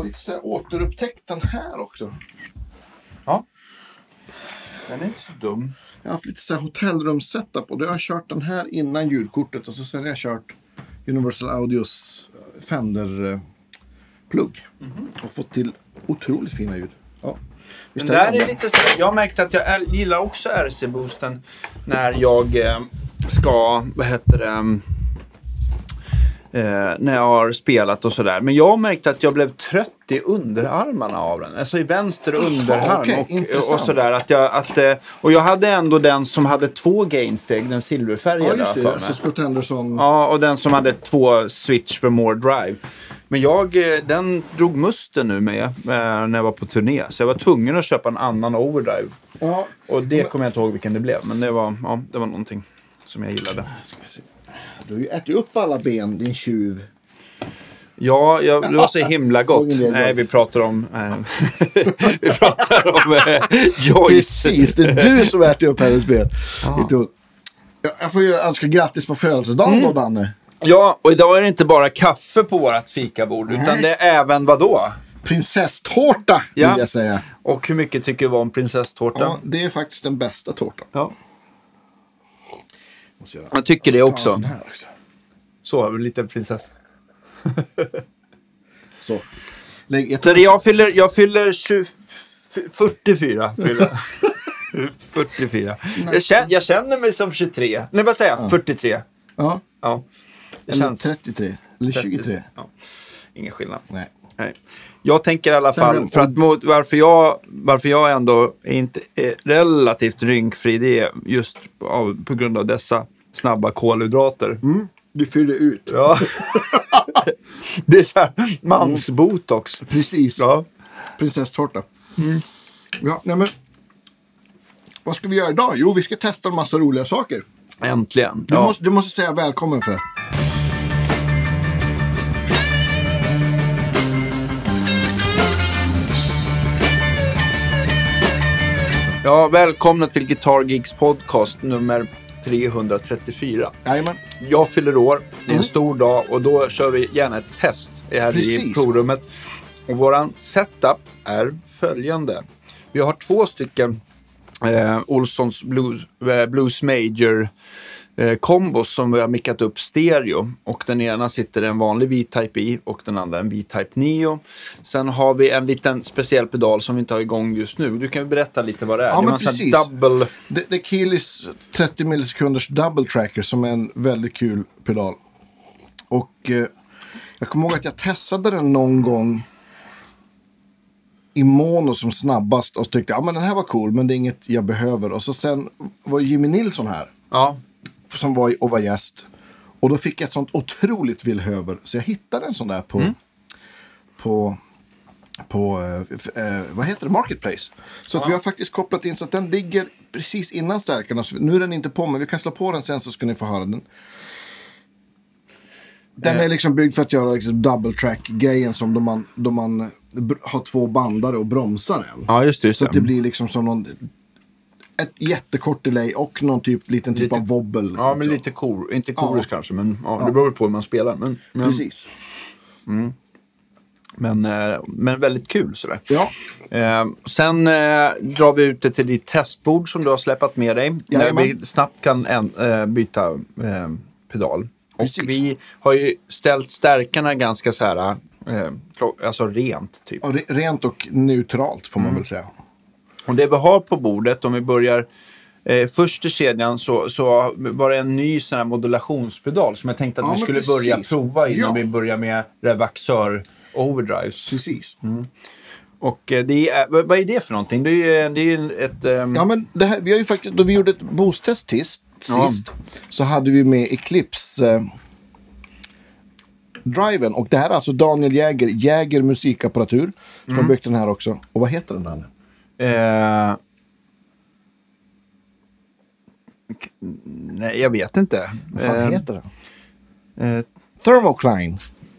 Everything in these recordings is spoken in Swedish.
har lite så här återupptäckt den här också. Ja. Den är inte så dum. Jag har haft lite så här hotellrum-setup och då har jag kört den här innan ljudkortet och så sen har jag kört Universal Audios eh, Fender-plugg. Och fått till otroligt fina ljud. Ja. Den där är lite så, jag har märkt att jag gillar också RC-boosten när jag eh, ska, vad heter det, eh, när jag har spelat och sådär. Men jag har märkt att jag blev trött i underarmarna av den. Alltså i vänster underarm. okej, och, och sådär. Att jag, att, eh, och jag hade ändå den som hade två gainsteg, den silverfärgade. Ja, just det. Alltså Scott Henderson. Ja, och den som hade två switch för more drive. Men jag, eh, den drog musten nu med eh, när jag var på turné. Så jag var tvungen att köpa en annan overdrive. Ja. Och det kommer jag inte ihåg vilken det blev. Men det var, ja, det var någonting som jag gillade. Du har ju ätit upp alla ben, din tjuv. Ja, jag, det var så himla gott. Nej, vi pratar om... Eh, vi pratar om eh, Joyce. Precis, det är du som äter upp hennes ben. Ja, Jag får ju önska grattis på födelsedagen Mm. då, Danne. Ja, och idag är det inte bara kaffe på vårt fikabord. Utan Nej. det är även vad då? Prinsesstårta, Ja. vill jag säga. Och hur mycket tycker du om prinsesstårta? Ja, det är faktiskt den bästa tårtan. Ja. Måste göra. Jag tycker det också. också. Så, en liten prinsessa. Så. Lägg, jag Så det, jag fyller, jag fyller 20, f- 44. Fyller. jag. 44. Jag känner, jag känner mig som 23. Nej, vad säger jag? 43. Ja, Ja. Det eller känns... 33. Eller 23. Ja. Ingen skillnad. Nej. Nej. Jag tänker i alla fall, rymd- för att mot, varför, jag, varför jag ändå är inte är relativt rynkfri, det är just av, på grund av dessa snabba kolhydrater. Du fyller ut. Ja. det är så här mansbotox. Precis. Ja. Prinsesstårta. Ja, nej men. Vad ska vi göra idag? Jo, vi ska testa en massa roliga saker. Äntligen. Du, Ja. måste, du måste säga välkommen för det. ja, välkomna till Guitar Geeks podcast nummer 334. Jajamän. Jag fyller år, det är en stor dag och då kör vi gärna ett test här i Precis. provrummet. Och våran setup är följande. Vi har två stycken eh, Olssons Blues, eh, Blues Major eh, kombos som vi har mickat upp stereo. Och den ena sitter en vanlig V-Type i och den andra en V-Type Neo. Sen har vi en liten speciell pedal som vi inte har igång just nu. Du kan berätta lite vad det är. Ja, det är men precis. double... Det, det är Keelys 30 millisekunders double tracker som är en väldigt kul pedal. Och eh, jag kommer ihåg att jag testade den någon gång i mono som snabbast och tyckte att ja, den här var cool men det är inget jag behöver. Och så sen var Jimmy Nilsson här Ja, som var och var gäst. Och då fick jag ett sånt otroligt villhöver så jag hittade en sån där på, på, på eh, eh, vad heter det, Marketplace. Så att vi har faktiskt kopplat in så att den ligger precis innan stärkarna. Så nu är den inte på men vi kan slå på den sen så ska ni få höra den. Den är liksom byggd för att göra liksom double track-grejen som då man, då man eh, har två bandare och bromsar en. ja just det. Just Så att det blir liksom som någon, ett jättekort delay och någon typ, liten typ Lite- av wobble. Ja, men lite kor, inte chorus Ja. kanske, men ja, det beror på hur man spelar. Men, men, Precis. men, eh, men väldigt kul sådär. Ja, Eh, sen eh, drar vi ut det till ditt testbord som du har släpat med dig. Där Jajamän. vi snabbt kan en, eh, byta eh, pedal. Och Precis. vi har ju ställt stärkarna ganska så här, eh, alltså rent typ. och re- rent och neutralt får man väl säga. Och det vi har på bordet, om vi börjar eh, först i kedjan så, så var det en ny sån här modulationspedal som jag tänkte att Ja, vi skulle precis. börja prova innan Ja. vi börjar med Revaxör Overdrives. Precis. Och eh, det är, vad är det för någonting? Det är ju det är ett... ehm, Ja, men det här, vi har ju faktiskt, då vi gjorde ett boostest sist, Ja. sist så hade vi med Eclipse eh, driven. Och det här är alltså Daniel Jäger, Jäger musikapparatur, som Mm. har byggt den här också. Och vad heter den där? Eh, nej, jag vet inte. Vad fan Eh, heter den? eh, Thermocline.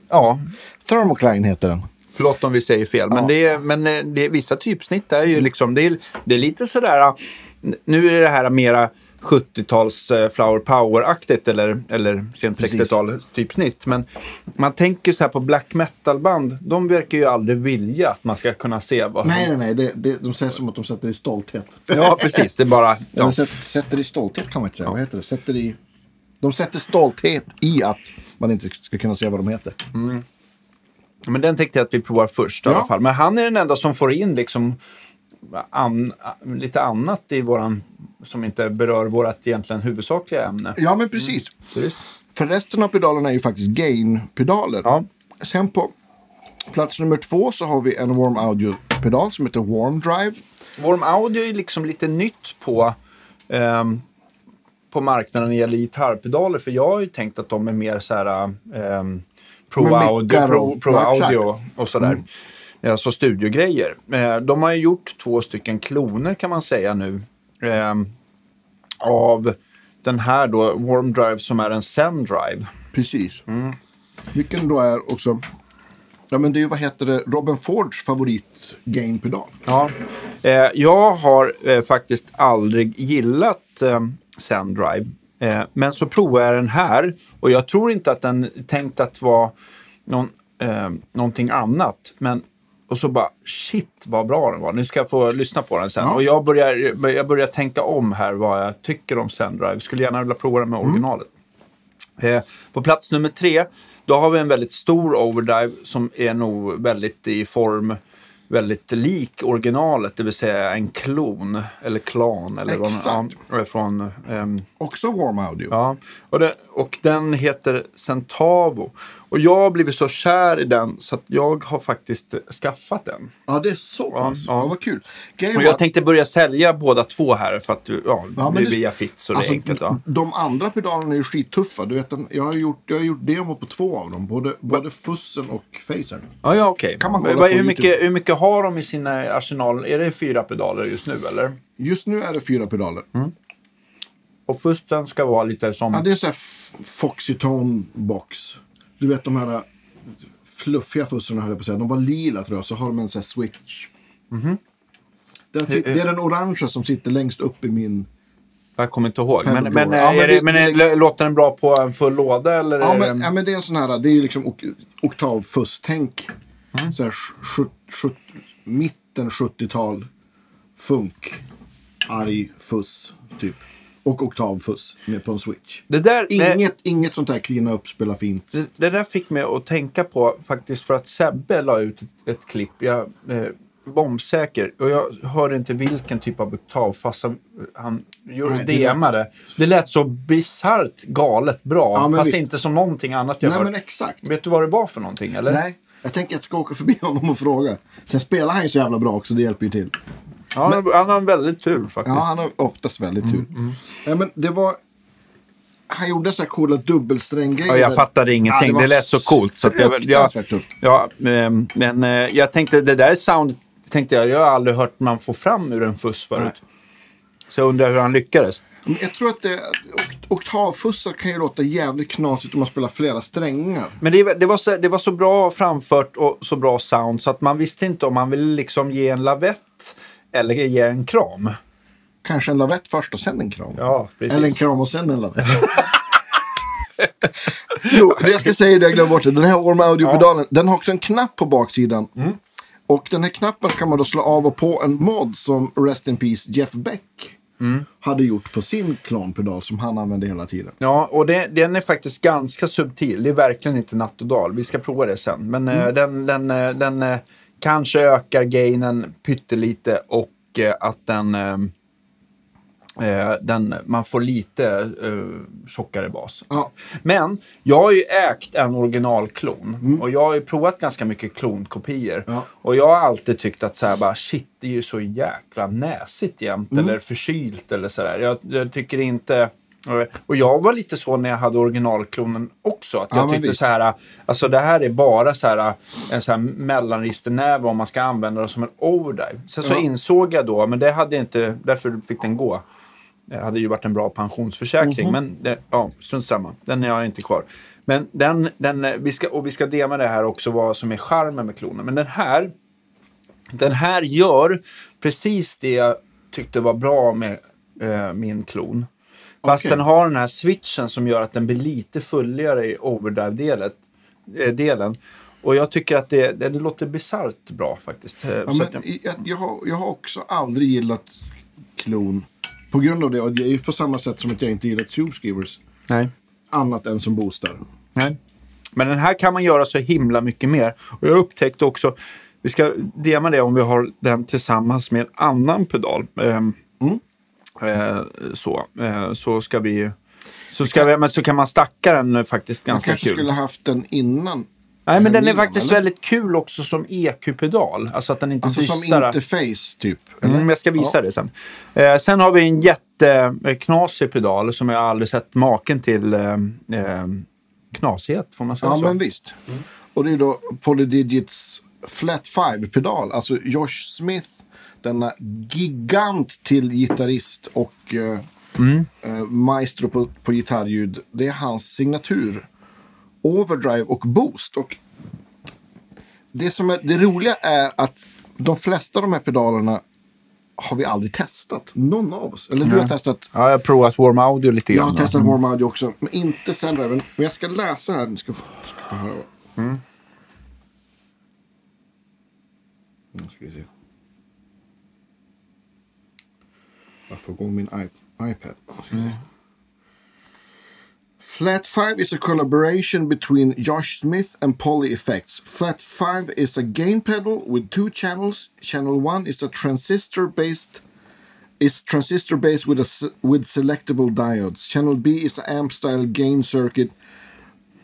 ja, Thermocline heter den. förlåt om vi säger fel. Men, Ja. det är, men eh, det är, vissa typsnitt är ju liksom, det är, det är lite sådär, n- nu är det här mera 70-tals eh, Flower Power-aktigt eller, eller sent Precis. 60-tal typ snitt. Men man tänker så här på black metal-band. De verkar ju aldrig vilja att man ska kunna se vad... Nej, nej, nej. Det, det, de säger som att de sätter i stolthet. Ja, precis. Det är bara... Ja. sätter, i stolthet kan man inte säga. Vad heter det? Sätter i... De sätter stolthet i att man inte ska kunna se vad de heter. Men den tänkte jag att vi provar först i Ja. alla fall. Men han är den enda som får in liksom an, lite annat i våran, som inte berör vårt egentligen huvudsakliga ämne. Ja, men precis. Visst. För resten av pedalerna är ju faktiskt gain-pedaler. Ja. Sen på plats nummer två så har vi en Warm Audio-pedal som heter Warm Drive. Warm Audio är liksom lite nytt på, ehm, på marknaden när det gäller gitarrpedaler. För jag har ju tänkt att de är mer så här ehm, Pro, audio, pro, pro audio och sådär. Alltså studiogrejer. Eh, de har ju gjort två stycken kloner kan man säga nu. ehm, av den här då, Warm Drive som är en Zen Drive. Precis. Vilken då är också... Ja, men det är ju, vad heter det, Robin Fords favorit gain-pedal. Ja. Eh, jag har eh, faktiskt aldrig gillat eh, SendDrive. Eh, men så provade jag den här och jag tror inte att den är tänkt att vara någon, eh, någonting annat. Men, och så bara, shit vad bra den var. Ni ska få lyssna på den sen. Ja. Och jag börjar, jag börjar tänka om här vad jag tycker om SendDrive. Skulle gärna vilja prova den med originalet. Eh, på plats nummer tre, då har vi en väldigt stor overdrive som är nog väldigt i form, väldigt lik originalet, det vill säga en klon eller klan. Eller Exakt. ja, från, ehm, Också Warm Audio. ja. Och, det, och den heter Centavo. Och jag har blivit så kär i den så att jag har faktiskt eh, skaffat den. Ja, det är så pass. ja. Ja, vad kul. Och jag tänkte börja sälja båda två här för att du- ja, Ja, men det det- via Fitz och Alltså, det är enkelt. Ja. De andra pedalerna är ju skittuffa. Du vet, jag, har gjort, jag har gjort demo på två av dem. Både, både fussen och facern. Ja, ja okej. Kan man kolla Vad- på hur, YouTube. mycket, hur mycket har de i sina arsenal? Är det fyra pedaler just nu eller? Just nu är det fyra pedaler. Och fusten ska vara lite som... Ja, det är en sån här f- Foxytone box. Du vet de här äh, fluffiga fussarna höll jag på att säga. De var lila tror jag. Så har de en sån här switch. Mhm. Den sit- det är den orangea som sitter längst upp i min... Jag kommer inte ihåg. Men, men. Ja, är men det, det- men är, låter den bra på en full låda eller? Ja men, det- ja, men det är en sån här, det är liksom ok oktavfuss. Tänk Mm. så här, sj- sj- mitten 70-tal funk. Arg fuss typ. Och oktavfuss med på en switch. det, där, det, Inget, inget sånt där cleana upp, spela fint. det, det där fick mig att tänka på faktiskt för att Sebbe la ut ett, ett klipp. Jag eh, bombsäker och jag hörde inte vilken typ av oktav fast han, gjorde Nej, det DMade. Det lät så bisarrt galet bra. Ja, fast visst. inte som någonting annat jag Nej hört. men exakt. Vet du vad det var för någonting eller? Nej, jag tänker att jag ska åka förbi honom och fråga. Sen spelar han ju så jävla bra också, det hjälper ju till. Ja, han, han har väldigt tur faktiskt. Ja, han har oftast väldigt Mm, tur. Nej, men det var... Han gjorde så här coola dubbelstränggrejer. Ja, jag fattade ingenting. var det lät så coolt. Så jag, jag, ja, ehm, men eh, jag tänkte, det där soundet tänkte jag, jag har aldrig hört man få fram ur en fuss förut. Nej. Så jag undrar hur han lyckades. Men jag tror att det, ok- oktavfussar kan ju låta jävligt knasigt om man spelar flera strängar. Men det, det, var så, det var så bra framfört och så bra sound så att man visste inte om man ville liksom ge en lavett eller ge en kram. Kanske en lavett först och sen en kram. Ja, precis. Eller en kram och sen en lavett. jo, det jag ska säga det jag glömde bort. det. Den här Warm Audio-pedalen, den har också en knapp på baksidan. Mm. Och den här knappen kan man då slå av och på en mod som Rest in Peace Jeff Beck Mm. hade gjort på sin klonpedal som han använde hela tiden. Ja, och det, den är faktiskt ganska subtil. Det är verkligen inte natt och dag. Vi ska prova det sen. Men eh, den, den, eh, den eh, kanske ökar gainen pyttelite och eh, att den, eh, eh, den, man får lite eh, tjockare bas. Ja, Men jag har ju ägt en originalklon och jag har ju provat ganska mycket klonkopior. Ja. Och jag har alltid tyckt att så här bara shit, det är ju så jäkla näsigt jämt eller förkylt eller sådär. Jag, jag tycker inte... Och jag var lite så när jag hade originalklonen också. Att Ja, jag men tyckte visst. så här, alltså det här är bara så här, en så här mellanregisternäve om man ska använda den som en overdrive. Sen så Ja. insåg jag då, men det hade inte, därför fick den gå. Det hade ju varit en bra pensionsförsäkring, Mhm. men det, ja, strunt samma. Den är jag inte kvar. Men den, den, eh, vi ska, och vi ska dema det här också, vad som är charmen med klonen. Men den här, den här gör precis det jag tyckte var bra med eh, min klon. Fast Okej. den har den här switchen som gör att den blir lite fulligare i overdrive-delen. eh. Och jag tycker att det, det, låter bisarrt bra faktiskt. Eh, Ja, men, jag, jag, jag, har, jag har också aldrig gillat klon. På grund av det. Och det är ju på samma sätt som att jag inte gillar tube screamers. nej. Annat än som boostar. nej. Men den här kan man göra så himla mycket mer. Och jag upptäckte också, vi ska dema det om vi har den tillsammans med en annan pedal. Ehm, Mm. Eh, så, eh, så ska vi... Så, ska vi, men så kan man stacka den eh, faktiskt Man ganska kanske kul. skulle haft den innan. Nej, men den är faktiskt eller? väldigt kul också som EQ-pedal. Alltså att den inte Alltså som interface typ. Eller? Mm, jag ska visa Ja. det sen. Eh, sen har vi en jätteknasig pedal som jag aldrig sett maken till eh, eh, knasighet, får man säga Ja, så? men visst. Och det är då Polydigits Flat 5-pedal. Alltså Josh Smith, denna gigant till gitarrist och eh, eh, maestro på, på gitarrljud. Det är hans signatur. Overdrive och boost. Och det, som är, det roliga är att de flesta av de här pedalerna har vi aldrig testat. Någon av oss. Eller du har testat. Ja, jag har provat Warm Audio lite Jag grann. har då. testat Warm Audio också, men inte Sendriven. Men jag ska läsa här. Ni ska få, ska få höra. Mm. Nu ska vi se. Får gå min iP- iPad. Se. Flat 5 is a collaboration between Josh Smith and Poly Effects. Flat 5 is a gain pedal with two channels. Channel 1 is a transistor based is transistor based with a with selectable diodes. Channel B is an amp style gain circuit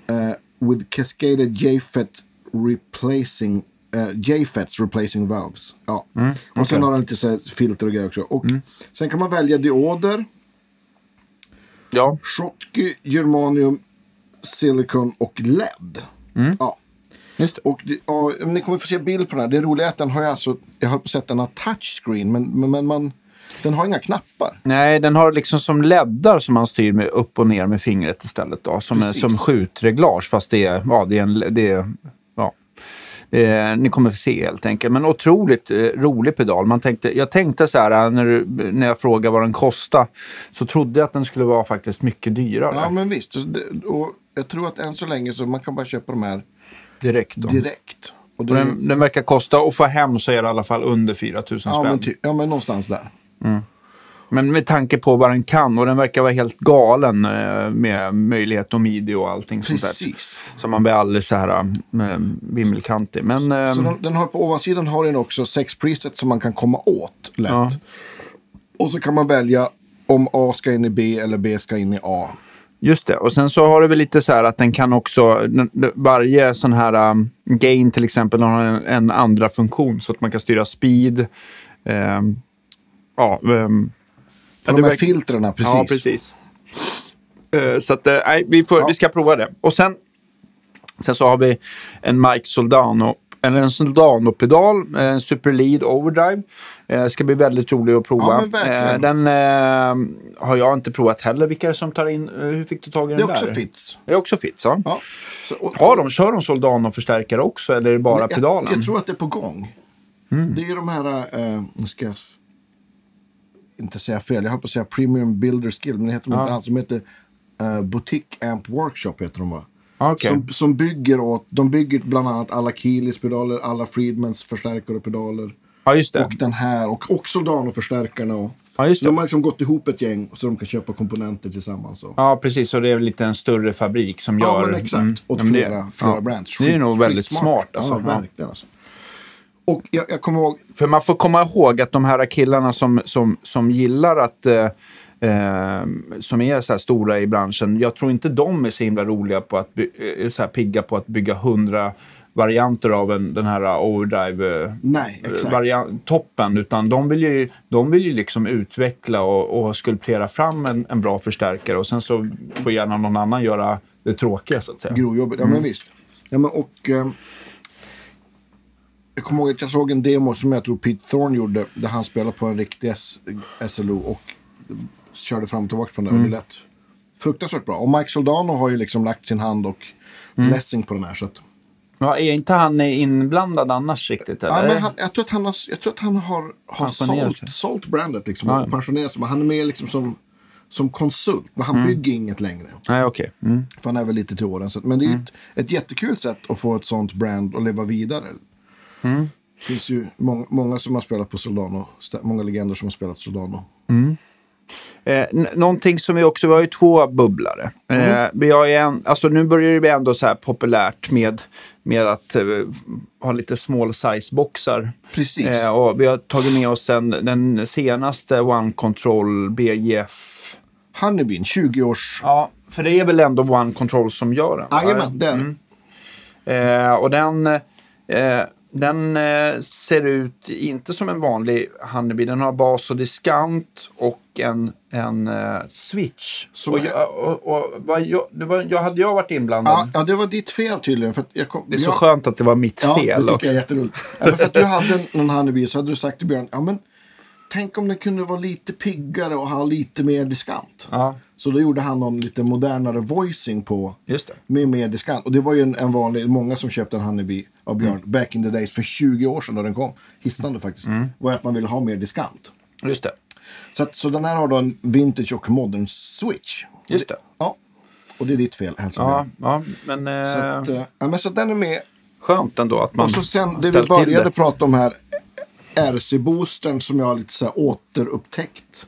uh, with cascaded JFET replacing uh, JFETs replacing valves. Ja. Och sen har den lite så filter och grejer också. Och sen kan man välja dioder, Ja, Schottky, germanium, silikon och LED. Ja. just. Och ja, men ni kommer få se bild på den här. Det roliga är att den har ju alltså, jag höll på att säga att den har touchscreen, men, men, men man, den har inga knappar. Nej, den har liksom som leddar som man styr med upp och ner med fingret istället. Då, som, är, Precis. som skjutreglage, fast det är, ja, det är en... Det är, ja. Eh, ni kommer få se helt enkelt. Men otroligt eh, rolig pedal. Man tänkte, jag tänkte så här eh, när, när jag frågade vad den kostade. Så trodde jag att den skulle vara faktiskt mycket dyrare. Ja, men visst. Och jag tror att än så länge så man kan bara köpa de här Direkt. Då. direkt. Och det, den, den verkar kosta, och få hem så är det i alla fall under 4 000 spänn. ja, men ty, ja, men någonstans där. Men med tanke på vad den kan och den verkar vara helt galen eh, med möjlighet och midi och allting sånt där. Precis. Så man blir alldeles så här äh, vimmelkantig. Men eh, Så den, den har på ovansidan har den också sex presets som man kan komma åt lätt. Ja. Och så kan man välja om A ska in i B eller B ska in i A. just det. Och sen så har det väl lite så här att den kan också, varje sån här um, gain till exempel har en, en andra funktion så att man kan styra speed. ehm, ja, ehm, För Ja, de det här verkar- filtrerna, precis. Ja, precis. Eh, så att, eh, nej, vi, får, Ja. vi ska prova det. Och sen, sen så har vi en Mike Soldano, eller en Soldano-pedal, eh, en Super Lead Overdrive. Eh, ska bli väldigt rolig att prova. Ja. Eh, den eh, har jag inte provat heller. Vilka är det som tar in, eh, hur fick du tag i Det den är också där? Fits. Det är också Fits, ja. Ja. Så, och, Har de, kör de Soldano-förstärkare också eller är det bara jag, pedalen? Mm. Jag tror att det är på gång. Det är ju de här, eh, nu ska jag inte säga fel, jag höll på att säga Premium Builder Skill, men det heter de inte alls. De heter uh, Boutique Amp Workshop, heter de va? Okej. Som, som bygger åt, de bygger bland annat alla Keelys pedaler, alla Friedmans förstärkare och pedaler. Ja, just det. Och den här och, och Soldano-förstärkarna. Och, Ja, just så det. de har liksom gått ihop ett gäng så de kan köpa komponenter tillsammans. Och. Ja, precis. Och det är lite en större fabrik som Ja, gör... men exakt. Mm. Åt Ja, men det- flera, flera ja. brands. Det är nog väldigt Skitsmart. smart. Alltså. Ja, Ja. verkligen. Alltså. Och jag, jag kommer ihåg, För man får komma ihåg att de här killarna som, som, som gillar att... Eh, eh, som är så här stora i branschen. Jag tror inte de är så himla roliga på att... Eh, så här pigga på att bygga hundra varianter av en, den här overdrive... Eh, toppen, utan de vill ju, de vill ju liksom utveckla och, och skulptera fram en, en bra förstärkare och sen så får gärna någon annan göra det tråkiga så att säga. Grovjobbet, ja Mm. men visst. Ja, men, och, eh, jag kommer ihåg att jag såg en demo som jag tror Pete Thorne gjorde. Där han spelade på en riktig S- SLO och körde fram och tillbaka på den där. Mm. Det lät fruktansvärt bra. Och Mike Soldano har ju liksom lagt sin hand och Mm. blessing på den här. Så att, Ja, är inte han inblandad annars riktigt? Eller? ja, men han, jag tror att han har, jag tror att han har, har sålt, sålt brandet liksom. Ja, Och pensionerat sig. Men han är med liksom som, som konsult. Men han bygger inget längre. Nej, okej. Mm. För han är väl lite till åren. Så, men det är ju ett, ett jättekul sätt att få ett sånt brand att leva vidare. Mm. Det finns ju många, många som har spelat på Soldano. Många legender som har spelat Soldano. Eh, n- någonting som vi också, vi har ju två bubblare. Mm. Eh, vi har en, alltså nu börjar det bli ändå så här populärt med, med att eh, ha lite small size boxar. Precis. Eh, och vi har tagit med oss den, den senaste One Control BGF. Honeybeen, 20 års... Ja, för det är väl ändå One Control som gör den? Jajamän, är det. Eh, och den, eh, den eh, ser ut inte som en vanlig Honeybee. Den har bas och diskant och en, en eh, switch. Och är- jag, och, och, vad jag, det var, jag hade jag varit inblandad. Ja, ja, det var ditt fel tydligen. För att jag kom, det är så jag, skönt att det var mitt Ja, fel. det tycker också. jag är jätteroligt. Ja, men för att du hade en Honeybee så hade du sagt till Björn, ja men tänk om den kunde vara lite piggare och ha lite mer diskant. Ja, Så då gjorde han någon lite modernare voicing på just det. med mer diskant. Och det var ju en, en vanlig, många som köpte en Honeybee av Björn back in the days för 20 år sedan då den kom. Hisnande faktiskt. Var att man ville ha mer diskant. Just det. Så, att, så den här har då en vintage och modern switch. Just det. Ja. Och det är ditt fel, hälsar Ja, ja men, eh, Så, att, eh, ja, men så den är med. skönt ändå att man Och så sen, det vi började prata om här. RC-boostern som jag har lite så här återupptäckt.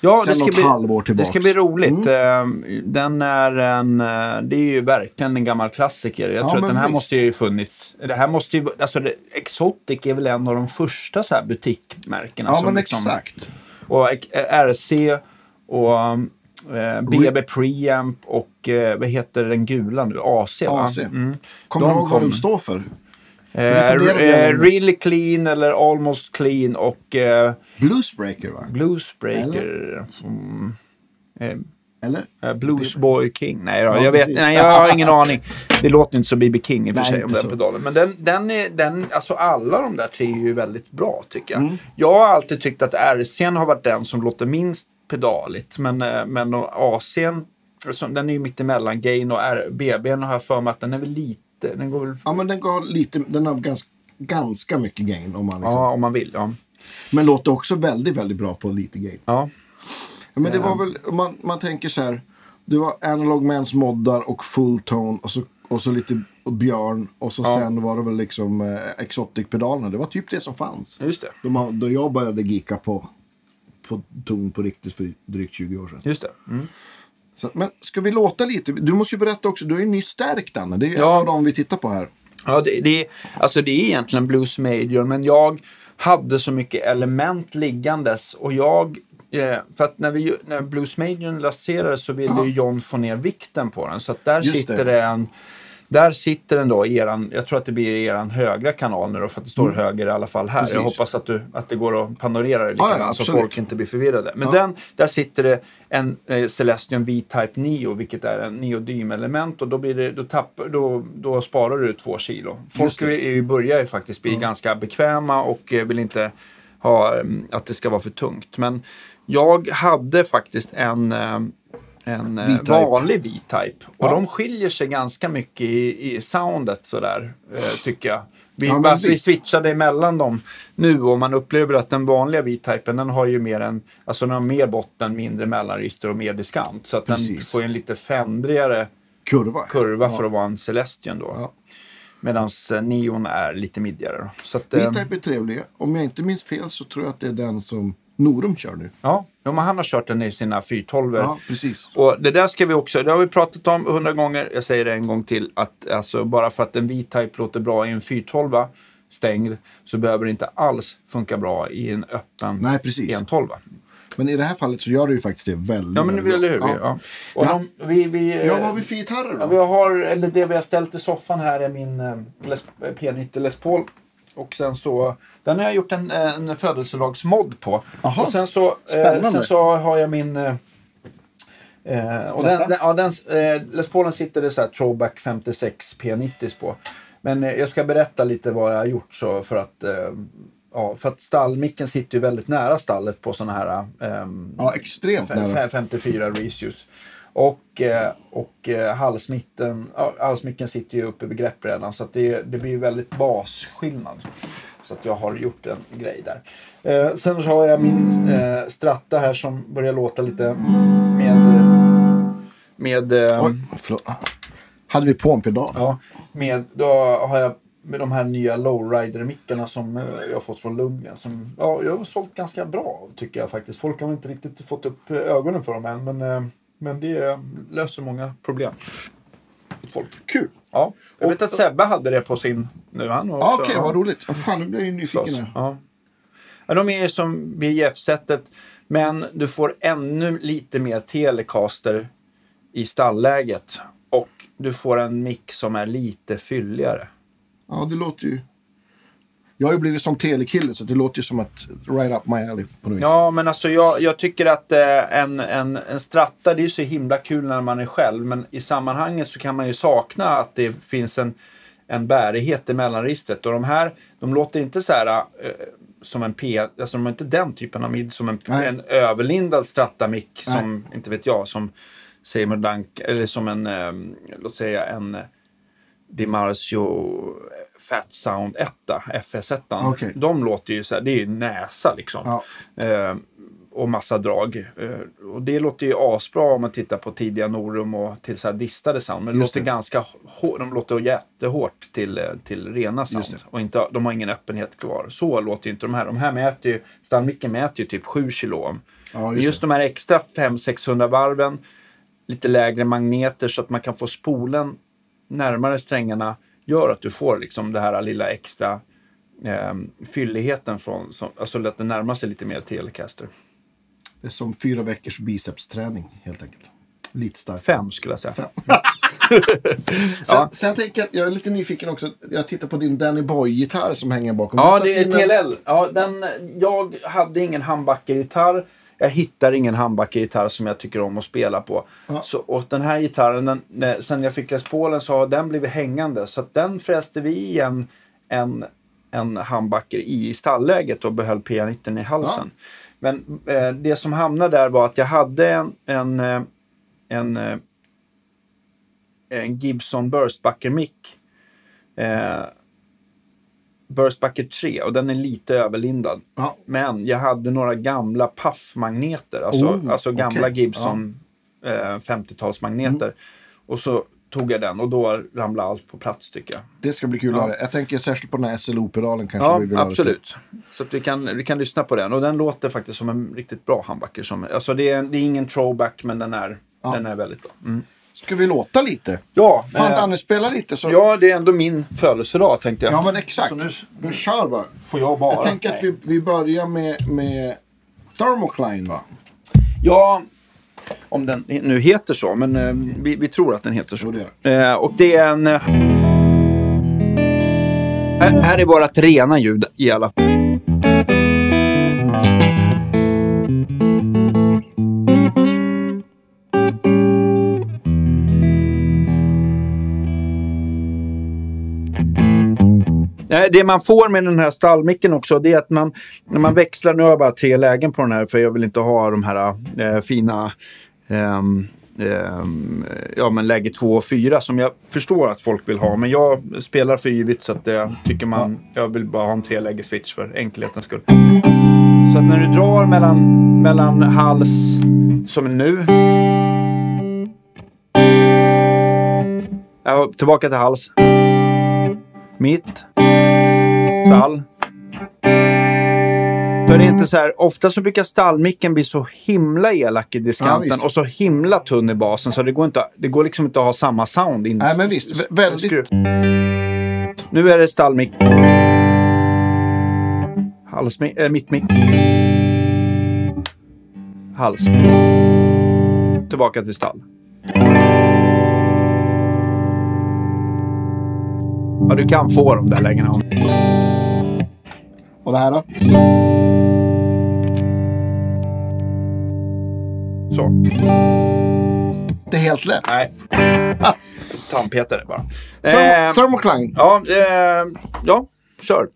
Ja, sen det ska, bli, halvår det tillbaks. ska bli roligt. Eh, Den är en, eh, det är ju verkligen en gammal klassiker. Jag Ja, tror att den här visst. måste ju funnits. Det här måste ju, alltså det, Exotic är väl en av de första så här butikmärkena. Ja, som men liksom, exakt. Och eh, RC och eh, BB Preamp och eh, vad heter den gula nu? AC va? AC. Mm. Kommer De du ihåg vad de står för? Igenom. really clean eller almost clean och eh, Bluesbreaker va? Bluesbreaker. Mm, eh, Eller? Eh, Blues Boy King. Nej, då, Ja, jag, vet, nej, jag har ingen aning. Det låter inte som BB King i och för sig om den pedalen. Men den, den är, den, alltså alla de där tre är ju väldigt bra tycker jag. Mm. Jag har alltid tyckt att RC'n har varit den som låter minst pedaligt. Men, men AC'n, alltså, den är ju mittemellan. Gain och BB'n har jag för mig att den är väl lite, den går väl, Ja, men den, går lite, den har ganska, ganska mycket gain. Om man liksom. ja om man vill. Ja. Men låter också väldigt, väldigt bra på lite gain. ja. Ja, men det var väl, om man, man tänker så här. Det var Analog Mans moddar och Full Tone och så, och så lite Björn. Och så sen var det väl liksom eh, Exotic-pedalerna. Det var typ det som fanns. Just det. De, då jag började geeka på, på ton på riktigt för drygt 20 år sedan. Just det. Mm. Så, men ska vi låta lite? Du måste ju berätta också. Du är ju nyss stärkt Anna. Det är ju Ja. en av dem vi tittar på här. Ja, det, det, är, alltså det är egentligen Blues Major, men jag hade så mycket element liggandes och jag eh, för att när, vi, när Blues Major lanserades så ville ju John få ner vikten på den. Så att där Just sitter det en där sitter den då, i eran, jag tror att det blir i eran högra kanal nu då, för att det står höger i alla fall här. Jag Mm. Precis. hoppas att, du, att det går att panorera det lite Ja, ja, så folk inte blir förvirrade. Men Ja. den, där sitter det en eh, Celestion V-Type Neo, vilket är en neodymelement och då, blir det, då, tappar, då, då sparar du två kilo. Folk är börjar ju faktiskt bli ganska bekväma och eh, vill inte ha mm, att det ska vara för tungt. Men jag hade faktiskt en, eh, en eh, V-Type. vanlig V-Type. Och Ja. de skiljer sig ganska mycket i, i soundet sådär, eh, tycker jag. Vi, Ja, alltså, vi switchade emellan dem nu och man upplever att den vanliga V-Typen den har ju mer en, alltså den har mer botten, mindre mellanregister och mer diskant. Så att den Precis. får en lite fändrigare Kurva. kurva för att vara en Celestion då. Ja. Medan Neon är lite. Så att, eh, V-Type är trevlig. Om jag inte minns fel så tror jag att det är den som Norum kör nu. ja, ja, men han har kört den i sina 412 Ja, precis. Och det där ska vi också, det har vi pratat om hundra gånger, jag säger det en gång till, att alltså, bara för att en V-Type låter bra i en 412 stängd så behöver det inte alls funka bra i en öppen Nej, precis. 112. Men i det här fallet så gör det ju faktiskt det väldigt, Ja, men väldigt vill bra. hur? Ja. Ja. Och Ja. de, vi, vi, Ja, vad har vi för gitarrer Ja, då? vi har, eller det vi har ställt i soffan här är min eh, Les, P90 Les Paul. Och sen så, den har jag gjort en, en födelselagsmod på. Aha, och sen så, eh, spännande. sen så har jag min... Eh, eh, och den, den, ja, den, eh, Les Paulen sitter det så här Throwback 56 P90 på. Men eh, jag ska berätta lite vad jag har gjort så för att eh, Ja, för att stallmicken sitter ju väldigt nära stallet på sådana här Ja, extremt Fe- nära. fe- 54 Resius. Och, eh, och eh, halsmitten, halsmicken sitter ju uppe vid greppbrädan så att det, det blir ju väldigt basskillnad. Så att jag har gjort en grej där. Eh, sen så har jag min eh, stratta här som börjar låta lite med... Med... Eh, Oj, förlåt. Hade vi på en pedal? Ja, med, då har jag med de här nya lowrider-mickarna som eh, jag har fått från Lundgren. Som, ja, jag har sålt ganska bra tycker jag faktiskt. Folk har inte riktigt fått upp ögonen för dem än. Men, men det löser många problem. Folk. Kul. Ja, jag Och- vet att Sebbe hade det på sin nu. Han också- Okej, vad roligt. Ja, fan, nu blir jag ju nyfiken. Ja. Ja, de är ju som BJF-sättet. Men du får ännu lite mer telecaster i stallläget. Och du får en mick som är lite fylligare. Ja, det låter ju... Jag har ju blivit som telekille så det låter ju som att right up my alley på något vis. Ja, men alltså jag, jag tycker att eh, en, en, en stratta, det är ju så himla kul när man är själv. Men i sammanhanget så kan man ju sakna att det finns en, en bärighet i mellanregistret. Och de här, de låter inte så här eh, som en P, alltså de är inte den typen av mid som en, Nej. en överlindad strattamick Nej. som, inte vet jag, som Seymour Dunk, eller som en, eh, låt säga en eh, DiMarzio Fat Sound 1, FS1. Okej. De låter ju så här, det är näsa liksom. Ja. Eh, och massa drag. Eh, och det låter ju asbra om man tittar på tidiga Norum och till så här distade sound. Men låter det. ganska hår, de låter jättehårt till, eh, till rena sound. Och inte, de har ingen öppenhet kvar. Så låter ju inte de här. De här mäter ju, stallmicken mäter ju typ 7 kilo. Ja, just, just de här extra 500-600 varven, lite lägre magneter så att man kan få spolen närmare strängarna gör att du får liksom det här lilla extra eh, fylligheten från, som, alltså att det närmar sig lite mer Telecaster. det är som fyra veckors bicepsträning helt enkelt. Lite starkt. Fem skulle jag säga. Fem. Sen, Ja. sen tänker jag, jag är lite nyfiken också. Jag tittar på din Danny Boy-gitarr som hänger bakom. Ja, det är in en- TLL. Ja, den, jag hade ingen handbackergitarr. Jag hittar ingen handbackergitarr som jag tycker om att spela på. Ja. Så, och den här gitarren, den, sen jag fick Les Paulen så har den blivit hängande. Så den fräste vi igen en, en handbacker i stallläget och behöll P90 i halsen. Men eh, det som hamnade där var att jag hade en, en, eh, en, eh, en Gibson Burstbacker mick. Eh, Burstbacker 3 och den är lite överlindad. Ja, Men jag hade några gamla paffmagneter, alltså, Oh, alltså gamla okej. Gibson eh, 50-talsmagneter. Och så tog jag den och då ramlade allt på plats tycker jag. det ska bli kul Ja. att höra. Jag tänker särskilt på den här SLO-pedalen kanske. Ja, vi vill absolut. Så vi, kan, vi kan lyssna på den. Och den låter faktiskt som en riktigt bra handbacker. Som, alltså det är, det är ingen throwback, men den är, Ja. den är väldigt bra. Mm. Ska vi låta lite? Ja, Fan, eh, Danne, spela lite så... ja, det är ändå min födelsedag tänkte jag. Ja, men exakt. Så nu Nu kör bara. får jag bara. Jag tänker att vi, vi börjar med, med Thermocline va? Ja, om den nu heter så, men eh, vi, vi tror att den heter så. Jo, det Eh, och det är en... Eh, här, här är vårt rena ljud i alla fall. Det man får med den här stallmicken också, det är att man, när man växlar, nu har jag bara tre lägen på den här för jag vill inte ha de här äh, fina ehm, ehm, ja, men läge 2 och 4 som jag förstår att folk vill ha. Men jag spelar för yvigt så att jag tycker man, jag vill bara ha en treläge switch för enkelhetens skull. Så att när du drar mellan, mellan hals, som nu. Ja, tillbaka till hals. Mitt. Stall. Är det inte så här, ofta så brukar stallmicken bli så himla elak i Ja, diskanten visst. och så himla tunn i basen så det går, inte, det går liksom inte att ha samma sound in. Nej, men visst. Vä- väldigt- skruv. Nu är det stallmick. Halsmick, äh, mittmick. Hals. Tillbaka till stall. Ja, du kan få de där lägena. om- Och det här då? Så. Det är helt lätt. Nej. Tandpetare bara. Thermo- Eh, Thermocline. ja, eh, ja, kör.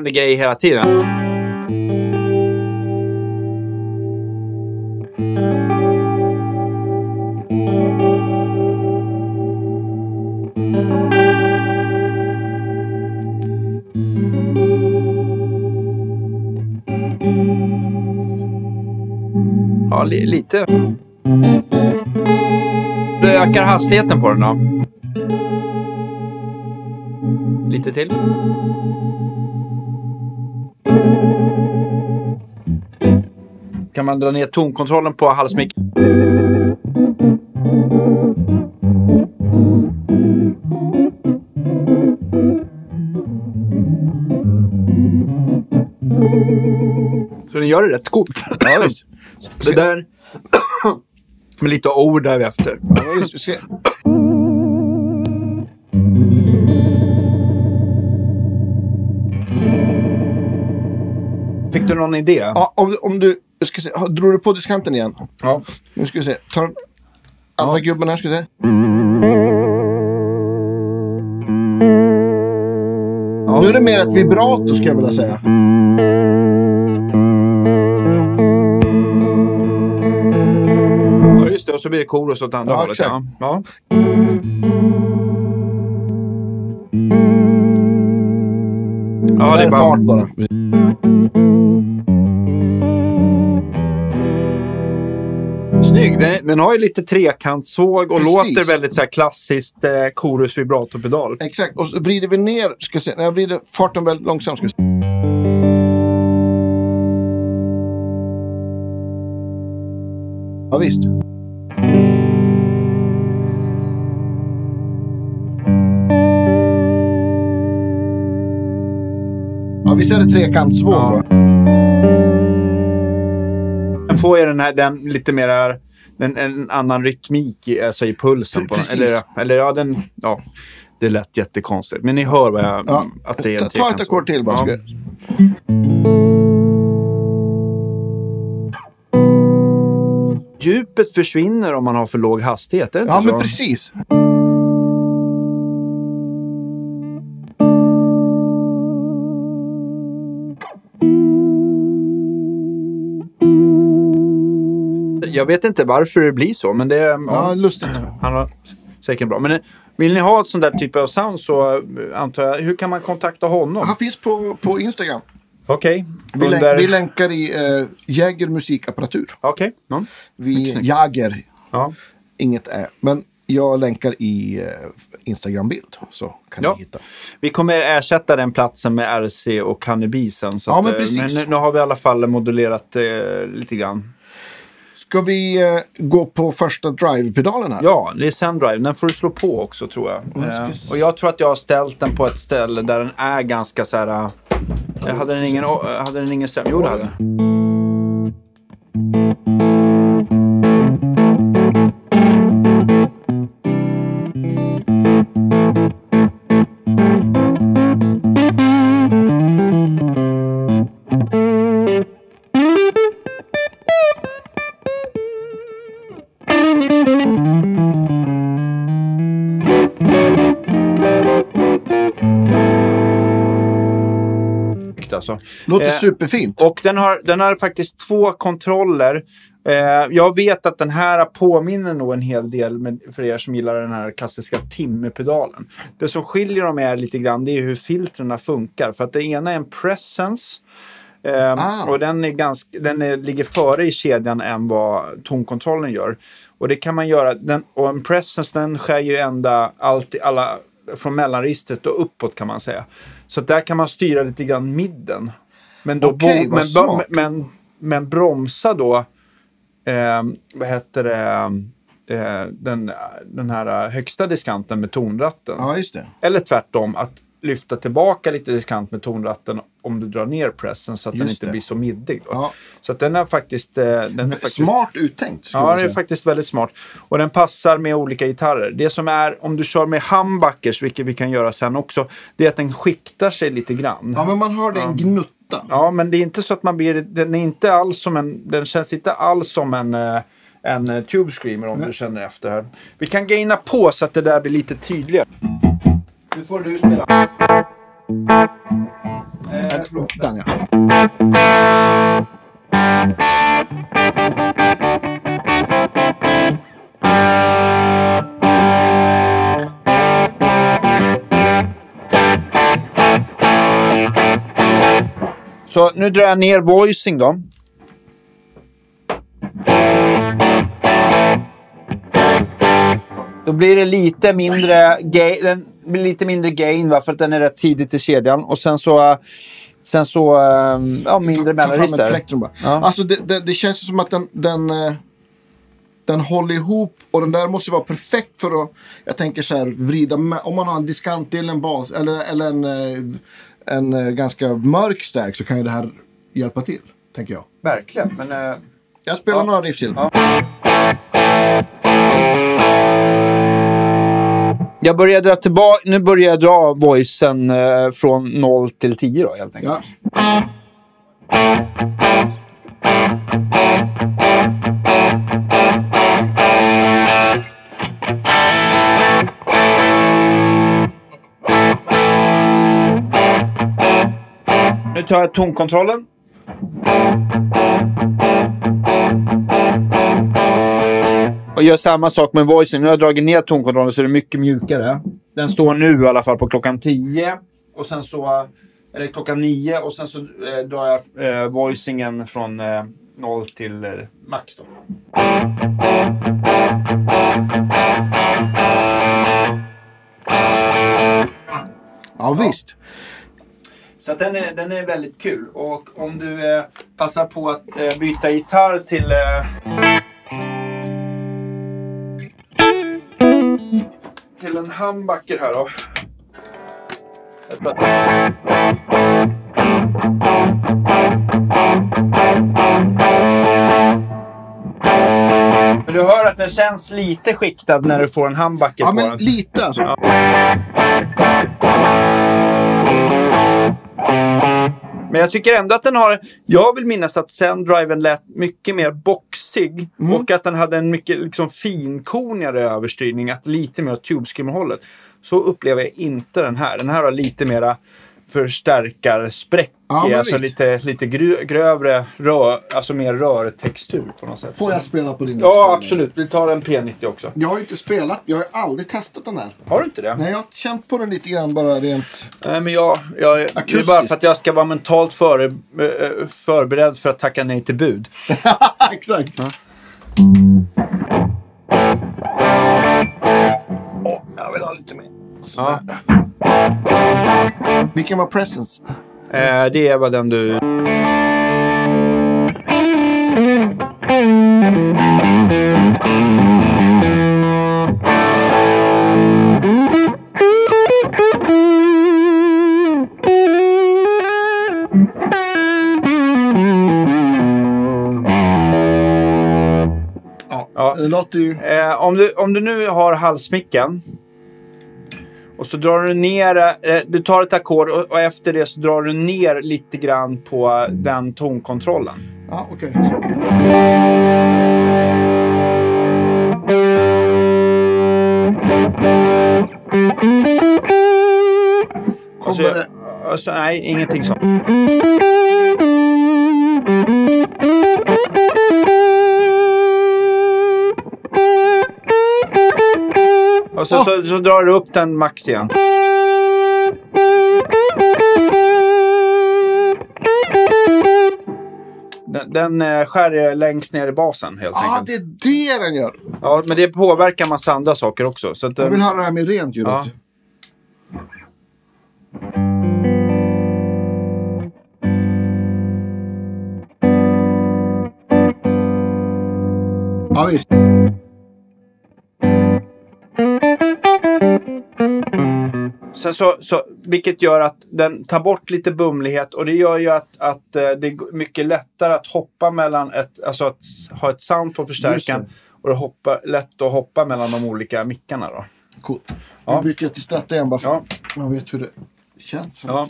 Händer grejer hela tiden. Ja, li lite. Du ökar hastigheten på den då. Lite till. Kan man dra ner tonkontrollen på halsmick? Så den gör det rätt coolt. Ja. Det där med lite ord. Vi ska- Fick du någon idé? Ja, om, om du, jag ska se, drog du på diskanten igen? Ja. Nu ska vi se. Ta den andra Ja. gubben här, ska vi se. Nu är det mer ett vibrato, skulle jag vilja säga. ja, just det. Och så blir det chorus åt andra Ja, hållet. exakt. Ja. Ja. Ja, det är bara... fart bara. Snygg. Den, den har ju lite trekantsvåg och Precis. låter väldigt så här klassiskt eh, chorus vibratopedal. Exakt. Och så vrider vi ner, ska se, när jag vrider farten väldigt långsamt. Ska se. Ja, visst. Ja, visst är det trekantsvåg? Ja. Den får ju den här, den lite mera, en, en annan rytmik i, alltså i pulsen. På den. Precis. Eller, eller ja, den, ja, det lät jättekonstigt. Men ni hör vad jag, Ja. att det är en Ta- Ta ett ackord till bara. Ja. Djupet försvinner om man har för låg hastighet, är det inte Ja, så? men precis. Jag vet inte varför det blir så, men det är... Ja, Ja, lustigt. han har säkert bra. Men eh, vill ni ha ett sånt där typ av sound så eh, antar jag, hur kan man kontakta honom? Han finns på, på Instagram. Okej. Vi, län- Under- vi länkar i uh, Jäger musikapparatur. Okej. Ja. Vi Jäger, Ja. inget är. Men jag länkar i uh, Instagram-bild. Så kan Ja. ni hitta. Vi kommer ersätta den platsen med RC och Cannabisen. Så Ja, att, men eh, precis. nu, nu har vi i alla fall modulerat eh, lite grann. Ska vi eh, gå på första drive-pedalen här? Ja, det är Sendrive. Den får du slå på också tror jag. jag ska Eh, och jag tror att jag har ställt den på ett ställe där den är ganska så här... eh, hade den ingen, hade den ingen ström? Jo, det hade den. Alltså. Låter Eh, superfint. Och den har, den har faktiskt två kontroller. Eh, jag vet att den här påminner nog en hel del med, för er som gillar den här klassiska timmepedalen. Det som skiljer dem är lite grann det är hur filtrerna funkar. För att det ena är en presence. Eh, Ah. Och den, är ganska, den är, ligger före i kedjan än vad tonkontrollen gör. Och det kan man göra. Den, och en presence den skär ju ända allt, alla, från mellanregistret och uppåt kan man säga. Så där kan man styra lite grann midden. Men, då vad men, smart. men, men bromsa då, eh, vad heter det, eh, den, den här högsta diskanten med tonratten. Ja, just det. Eller tvärtom, att lyfta tillbaka lite diskant med tonratten om du drar ner pressen så att den Just inte det. blir så middig. Ja. Så att den är faktiskt... eh, Den är faktiskt Smart uttänkt. Ja, den är faktiskt väldigt smart. Och den passar med olika gitarrer. Det som är, om du kör med humbuckers, vilket vi kan göra sen också, det är att den skiktar sig lite grann. Ja, men man hör det en gnutta. Ja, men det är inte så att man blir... Den är inte alls som en... Den känns inte alls som en... eh, En eh, Tube Screamer om du känner efter här. Vi kan gaina på så att det där blir lite tydligare. Nu får du spela. Eh, Den ja. Så nu drar jag ner voicing då. Då blir det lite mindre, den blir lite mindre gain va, för att den är rätt tidigt i kedjan. Och sen så, sen så ehm, ja, mindre mellanregister. Ja. Alltså det, det, det känns som att den, den, eh, den håller ihop och den där måste vara perfekt för att, jag tänker så här, vrida om man har en diskantdel, en bas eller, eller en, eh, en eh, ganska mörk stack så kan ju det här hjälpa till, tänker jag. Verkligen, men... eh, Jag spelar Ja. några riff till. Ja. Jag börjar dra tillbaka, nu börjar jag dra voicen eh, från 0 till 10 då helt enkelt. Ja. Nu tar jag tonkontrollen. Och gör samma sak med voicen. Nu har jag dragit ner tonkontrollen så det är mycket mjukare. Den står nu i alla fall på klockan 10. Och sen så... Eller klockan 9 och sen så eh, drar jag eh, voicingen från eh, 0 till eh, max då. ja, visst. Så den, är, den är väldigt kul. Och om du eh, passar på att eh, byta gitarr till... Eh, till en humbucker här då. Men du hör att den känns lite skiktad när du får en humbucker Ja, på men den. lite alltså. Men jag tycker ändå att den har... Jag vill minnas att Sendriven lät mycket mer boxig. Och att den hade en mycket liksom, finkornigare överstyrning. Att lite mer åt tubescreamer-hållet. Så upplever jag inte den här. Den här har lite mera förstärkarspräck. Ja, alltså visst. lite, lite grö, grövre rör, alltså mer rörtextur på något sätt. Får jag spela på din Ja, inspelning? absolut. Vi tar en P90 också. Jag har ju inte spelat, jag har aldrig testat den här. Har du inte det? Nej, jag har känt på den lite grann bara rent... Nej, men jag, jag, det är bara Akustiskt. för att jag ska vara mentalt före, eh, förberedd för att tacka nej till bud. Exakt. Åh, jag vill ha lite mer. Sådär. Vilken var Presence? Eh, det var den du... Ja, Ja. det låter ju... Eh, om, du, om du nu har halsmicken och så drar du ner, eh, du tar ett ackord och, och efter det så drar du ner lite grann på den tonkontrollen. Ja, okej. Alltså, Kommer det... alltså, nej, ingenting sånt. Och så, Åh! så, så drar du upp den max igen. Den, den eh, skär längst ner i basen helt Ja, enkelt. det är det den gör. Ja, men det påverkar massa andra saker också. Så att, Jag eh, vill höra det här med rent ljud Ja. också. Ja, visst. Sen så, så, vilket gör att den tar bort lite bumlighet och det gör ju att, att eh, det är mycket lättare att hoppa mellan ett, alltså att ha ett sound på förstärkaren och det hoppa, lätt att hoppa mellan de olika mickarna då. Coolt. Ja. Nu byter jag till stratta igen bara för Ja. man vet hur det känns. Ja.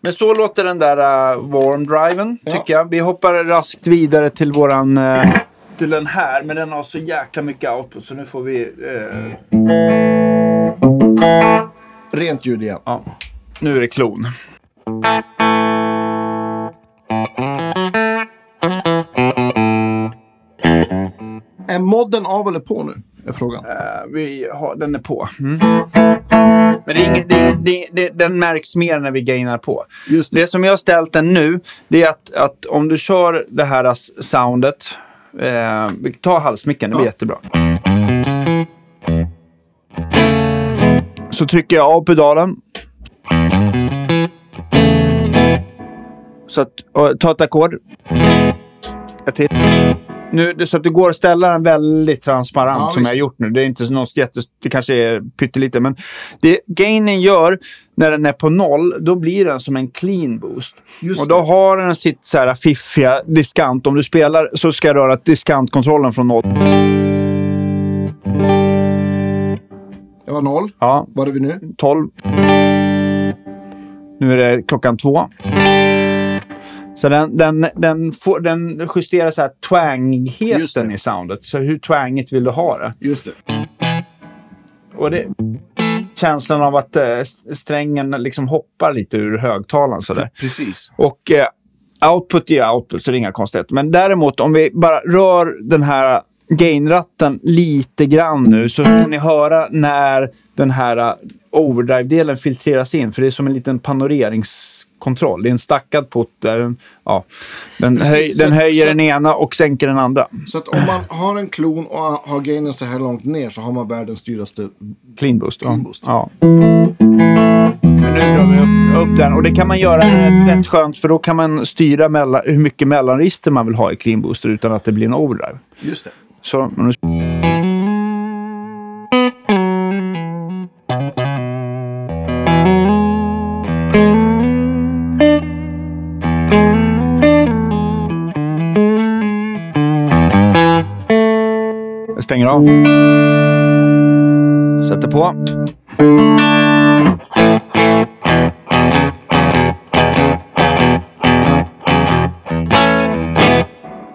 Men så låter den där uh, warm-driven, Ja. tycker jag. Vi hoppar raskt vidare till våran... eh, till den här, men den har så jäkla mycket output så nu får vi... eh, Rent ljud igen. ja. Nu är det klon. Är modden av eller på nu? Är frågan. Eh, vi har, den är på. Mm. Men det är inget, det, det, det, den märks mer när vi gainar på. Just det. Som jag har ställt den nu, det är att, att om du kör det här soundet. Eh, tar halsmicken, det blir Ja. jättebra. Så trycker jag av pedalen. Så att, och, ta ett ackord. Ett till. Nu, så att det går att ställa den väldigt transparent Ja, som visst. jag har gjort nu. Det är inte något jättes... Det kanske är pyttelite, men det gainen gör när den är på noll, då blir den som en clean boost. Just och då det. har den sitt så här fiffiga diskant. Om du spelar så ska jag röra diskantkontrollen från noll. Var noll. Ja, Var är vi nu? 12. Nu är det klockan två. Så den, den, den, får, den justerar så här twangigheten i soundet. Så hur twangigt vill du ha det? Just det. Och det känslan av att eh, strängen liksom hoppar lite ur högtalaren sådär. Precis. Och eh, output är output, så det är inga konstigheter. Men däremot om vi bara rör den här gainratten lite grann nu så kan ni höra när den här eh, overdrive-delen filtreras in. För det är som en liten panoreringskontroll. Det är en stackad putt där den, ja, den, Precis, höj, den höjer så- den ena och sänker den andra. Så att om man har en klon och har gainen så här långt ner så har man världens dyraste. Clean boost. Clean boost. Ja. Men nu drar vi upp, upp den. Och det kan man göra rätt, rätt skönt för då kan man styra mellan, hur mycket mellanregister man vill ha i clean booster utan att det blir en overdrive. Just det. Så, nu... Jag stänger av. Sätter på.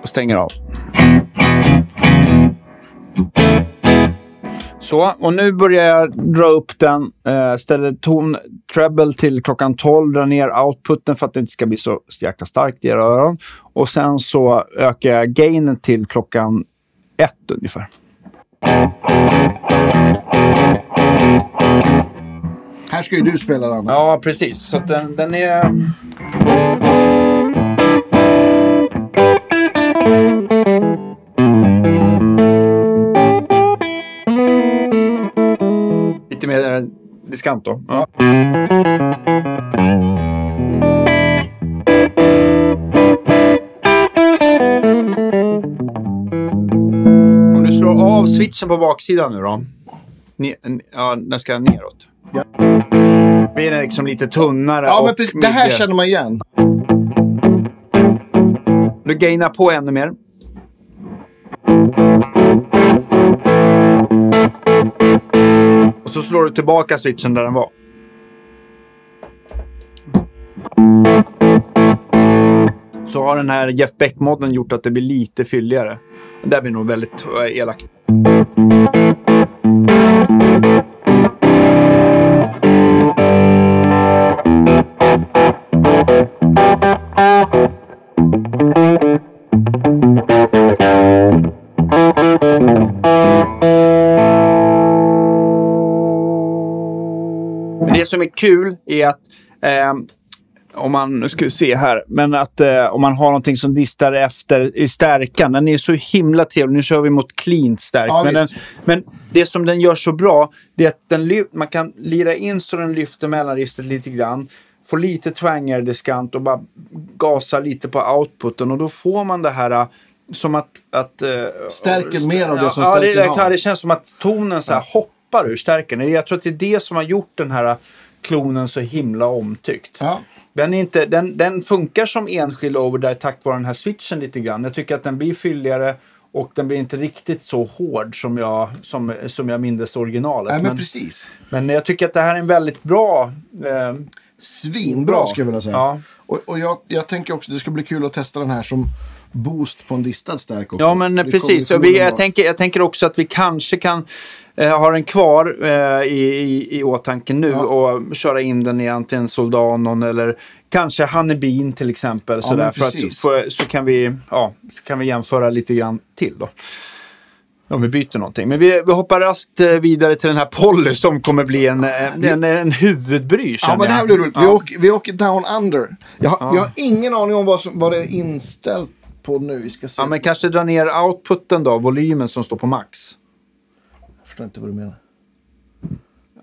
Och stänger av. Så, och nu börjar jag dra upp den. Eh, ställer ton treble till klockan 12. Drar ner outputen för att det inte ska bli så jäkla starkt i era öron. Och sen så ökar jag gainen till klockan ett ungefär. Här ska ju du spela den. Ja, precis. Så den, den är... Mer diskant då. Ja. Om du slår av switchen på baksidan nu då. Ne ja, den ska neråt. Ja. Blir den liksom lite tunnare Ja, men precis. Det här mycket- känner man igen. Du gainar på ännu mer. Och så slår du tillbaka switchen där den var. Så har den här Jeff Beck-modden gjort att det blir lite fylligare. Det där blir nog väldigt eh, elakt. Som är kul är att ehm, om man, nu ska vi se här, men att eh, om man har någonting som distar efter i stärkan. Den är så himla trevlig. Nu kör vi mot clean stärk. Ja, men, den, men det som den gör så bra, det är att den man kan lira in så den lyfter mellanregistret lite grann. Få lite twangare diskant och bara gasa lite på outputen och då får man det här eh, som att... att eh, Stärker mer av det som ja, stärken det, ja, det känns som att tonen så här hoppar ur stärken. Jag tror att det är det som har gjort den här klonen så himla omtyckt. Ja. Den, är inte, den, den funkar som enskild overdrive tack vare den här switchen lite grann. Jag tycker att den blir fylligare och den blir inte riktigt så hård som jag, som, som jag mindes originalet. Nej, men men, precis. men jag tycker att det här är en väldigt bra eh, svinbra Bra. skulle jag vilja säga. Ja. Och, och jag, jag tänker också det ska bli kul att testa den här som boost på en distad stärk också. Ja, men Det precis. Och vi, jag, tänker, jag tänker också att vi kanske kan eh, ha den kvar eh, i, i, i åtanke nu Ja. och köra in den i antingen Soldanon eller kanske Hannebin till exempel. Ja, sådär, för att, för, så, kan vi, ja, så kan vi jämföra lite grann till då. Om vi byter någonting. Men vi, vi hoppar raskt eh, vidare till den här Polly som kommer bli en, en, en, en huvudbry Ja, men det här jag. blir roligt. Vi, Ja. åker, vi åker down under. Jag, har- jag har ingen aning om vad, som, vad det är inställt på nu. Vi ska se. Ja, men kanske dra ner outputen då, volymen som står på max. Jag förstår inte vad du menar.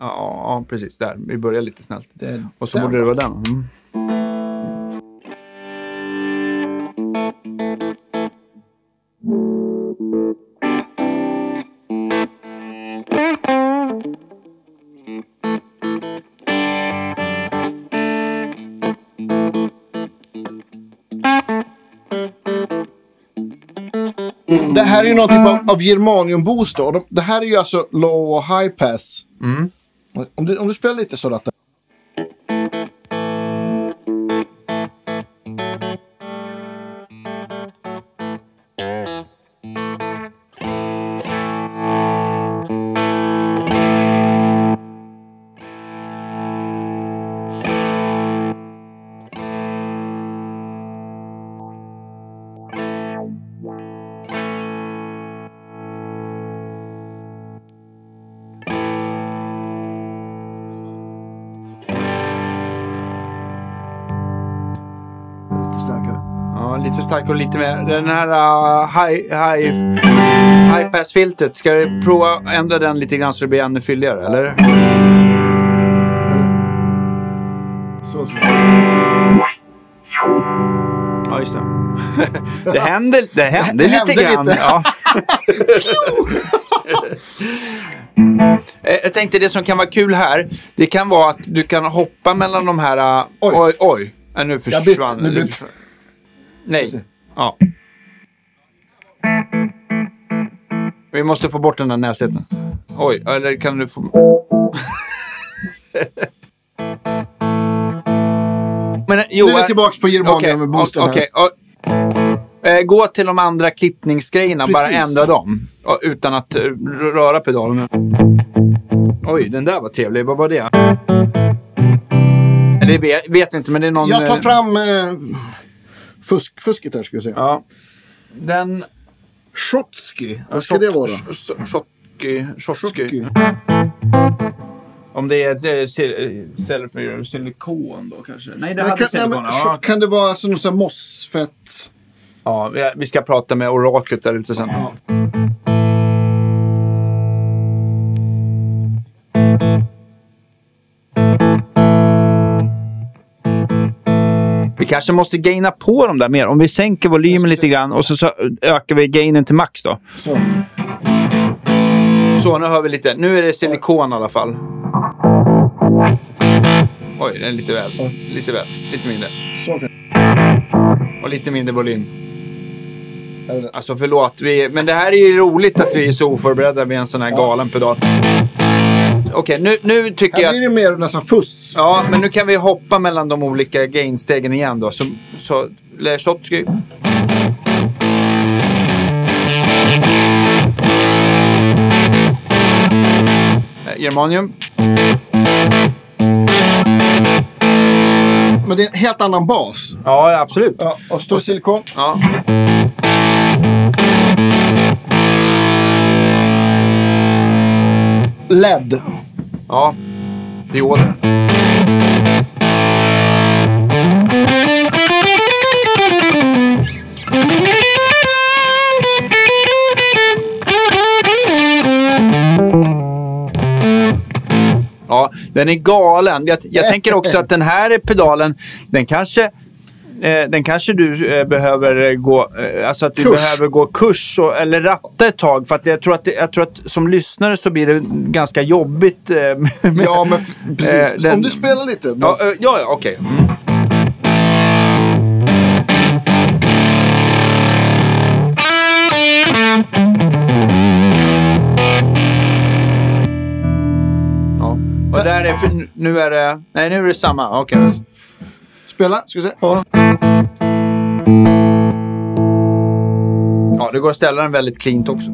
Ja, precis. Där. Vi börjar lite snällt. Och så borde det va? vara den. Mm. Här är ju någon typ av, av germanium-boost Det här är ju alltså low och high pass. Mm. Om du, om du spelar lite så Ratte. Lite starkare och lite mer. Den här uh, high, high, high pass-filtret, ska du prova att ändra den lite grann så det blir ännu fylligare, eller? Så, så. Ja, just det. det händer, det händer Det lite grann. lite. Ja. Jag tänkte det som kan vara kul här, det kan vara att du kan hoppa mellan de här... uh, Oj. oj, oj. Nu försvann... Nej. Ja. Vi måste få bort den där näsheten. Oj, eller kan du få... Men, eh, jo, Nu är vi eh, tillbaka på germanium Okej, med boosten och- eh, Gå till de andra klippningsgrejerna, bara Precis. ändra dem. Utan att röra pedalen. Oj, den där var trevlig. Vad var det? Eller det vet, vet inte, men det är någon... Jag tar fram eh, fusk, fusket här ska vi se. Ja. Den... Shotski. Vad ska det vara? Shotky. Shotski. Om det är ett eh, si- istället för silikon då kanske? Nej, det Men hade kan, nej, silikon. men, ja. Kan det vara alltså någon sån här mossfett? ja, vi- vi ska prata med oraklet där ute sen. Ja. Kanske måste gaina på dem där mer. Om vi sänker volymen lite grann och så, så ökar vi gainen till max då. Så. Så, nu hör vi lite. Nu är det silikon i alla fall. Oj, den är lite väl. Lite väl. Lite mindre. Och lite mindre volym. Alltså förlåt, vi, men det här är ju roligt att vi är så oförberedda med en sån här galen pedal. Okej, nu, nu tycker Här jag... blir det mer nästan fuss. Ja, men nu kan vi hoppa mellan de olika gainstegen igen då. Så, så Le Shotski. Eh, Germanium. Men det är en helt annan bas. Ja, absolut. Ja, och så silikon. Ja. LED. Ja, dioder. Ja, den är galen. Jag, jag tänker också att den här pedalen, den kanske, den kanske du eh, behöver gå, eh, alltså att du Kurs. behöver gå kurs och, eller ratta ett tag. För att jag tror att, jag tror att som lyssnare så blir det ganska jobbigt. Eh, med, Ja, men precis. Eh, den- Om du spelar lite. Ja, eh, ja, ja okej. Mm. Ja. Och där är för, nu är det... Nej, nu är det samma. Okej. Spela, ska vi se. Ja. Ja, det går att ställa den väldigt cleant också.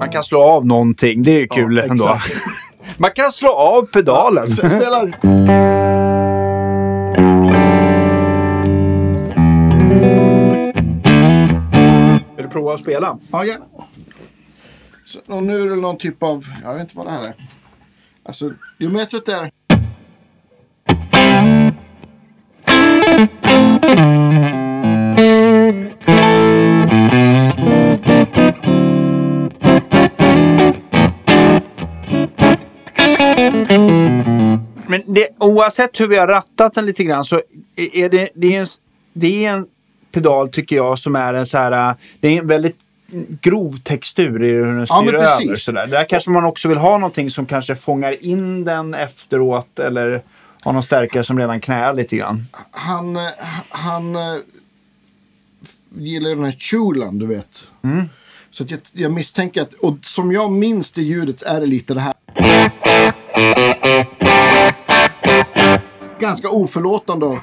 Man kan slå av någonting. Det är kul Ja, ändå. exakt. Man kan slå av pedalen. Spela. Vill du prova att spela? Ja, gärna. Så, nu är det någon typ av, jag vet inte vad det här är. Alltså, jo men jag tror att det är... Men det, oavsett hur vi har rattat den lite grann så är det, det, är en, det är en pedal tycker jag som är en så här, äh, det är en väldigt grov textur i hur den Ja, styr precis. över. Sådär. Där kanske man också vill ha någonting som kanske fångar in den efteråt eller har någon stärkare som redan knäar lite grann. Han, eh, han eh, gillar den här chulan, du vet. Så att jag, jag misstänker att, och som jag minns det ljudet är det lite det här. Ganska oförlåtande. och-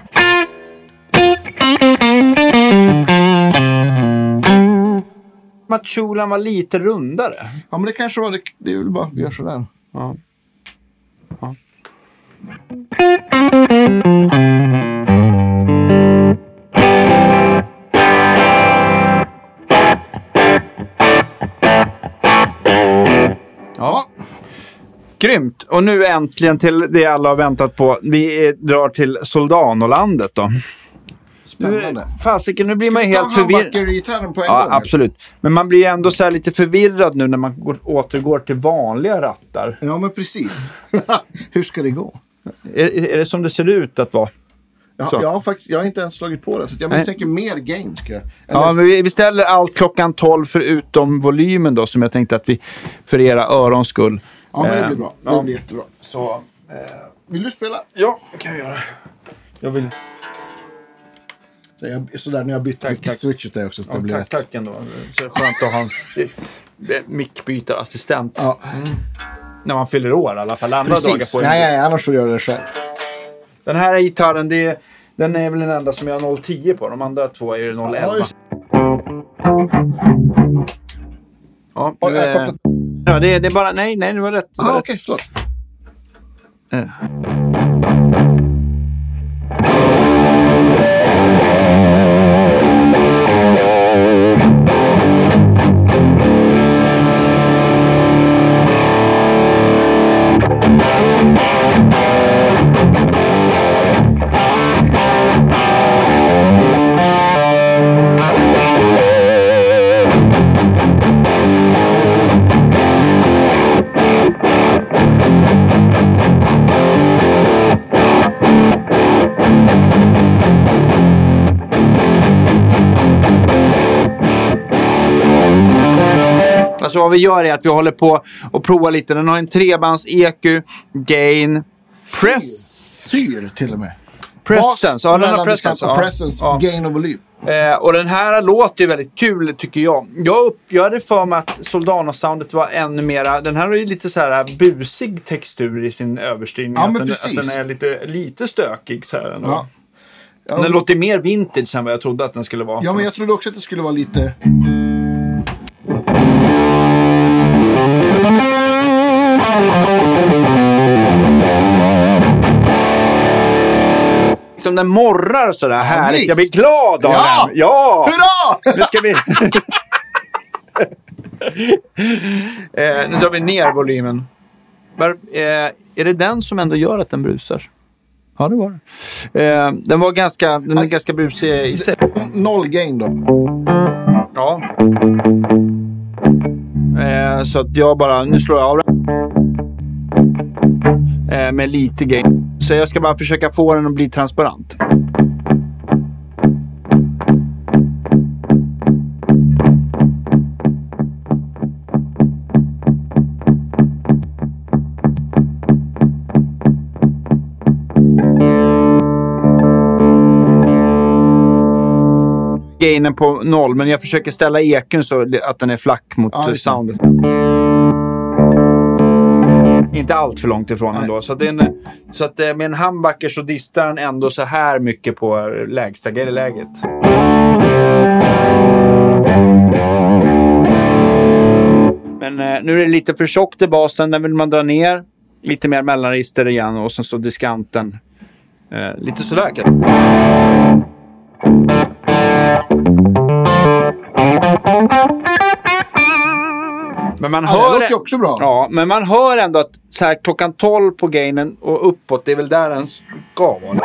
Machulan var lite rundare. Ja men det kanske var, det, det är väl bara att göra sådär. Ja. Ja. Grymt! Och nu äntligen till det alla har väntat på. Vi eh, drar till Soldanolandet då. Spännande. Fasiken, nu blir Ska man helt förvirrad. på en Ja, absolut. Men man blir ändå så här lite förvirrad nu när man går, återgår till vanliga rattar. Ja men precis. Hur ska det gå? Är, är det som det ser ut att vara? Jag, Så. jag, har faktiskt, jag har inte ens slagit på det, så jag misstänker mer jag. Eller, Ja, men vi, vi ställer allt klockan 12 förutom volymen då, som jag tänkte att vi, för era örons skull. Ja, men det Eh, blir bra. Det blir jättebra. Så, Vill du spela? ja, det kan vi göra. Jag vill... Så jag, sådär när jag bytte Tack, tack. switchet där också. Så det Ja, blir tack, rätt. tack ändå. Så skönt att ha en eh, mickbytarassistent. Ja, När man fyller år i alla fall. Andra dagar precis. får Nej, jag... nej, annars får göra det själv. Den här gitarren, det den är väl den enda som jag har 010 på. De andra två är det 011. Ja, just- Ja, Ja det, är- det är bara... Nej, nej, det var rätt. Det var Ah, rätt. Okej, förlåt. Eh. Alltså vad vi gör är att vi håller på och provar lite. Den har en trebands EQ, gain, press, Syr till och med. presence. Ja, den har presence. och Ja. presence, Ja. gain och volym. Eh, och den här låter ju väldigt kul tycker jag. Jag, upp, jag hade för mig att Soldano-soundet var ännu mera... Den här har ju lite så här busig textur i sin överstyrning. Ja, att, den, att den är lite, lite stökig så här ändå. Ja. Ja, Den låter mer vintage än vad jag trodde att den skulle vara. ja, men jag trodde också att det skulle vara lite... Som den morrar sådär härligt. visst. Jag blir glad av Ja! den. Ja! Hurra! Nu ska vi... eh, nu drar vi ner volymen. Var, eh, är det den som ändå gör att den brusar? Ja, det var det. Eh, den var ganska, den är ganska brusig i sig. Noll gain då. Ja. Eh, så att jag bara, nu slår jag av den. Eh, med lite gain. Så jag ska bara försöka få den att bli transparent. Gainen på noll, men jag försöker ställa eken så att den är flack mot Ja, eh, soundet. Inte allt för långt ifrån Nej. ändå. Så att, det är en, så att eh, med en humbucker så distar den ändå så här mycket på lägsta läget. Men eh, nu är det lite för tjockt i basen. Den vill man dra ner. Lite mer mellanregister igen och sen så diskanten. Eh, lite sådär kanske. Men man Ja, det hör... låter också bra. Ja, men man hör ändå att så här, klockan 12 på gainen och uppåt, det är väl där den ska vara.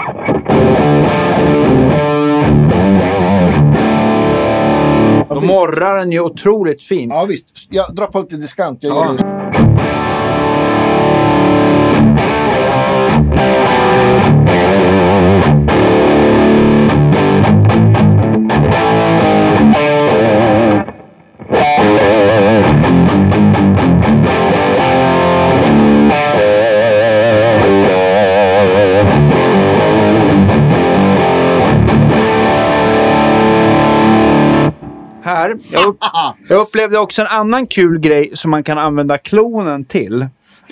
Ja, Då visst. morrar den ju otroligt fint. Ja, visst. Jag drar på lite diskant. Jag Ja. Här, jag, upp, jag upplevde också en annan kul grej som man kan använda klonen till.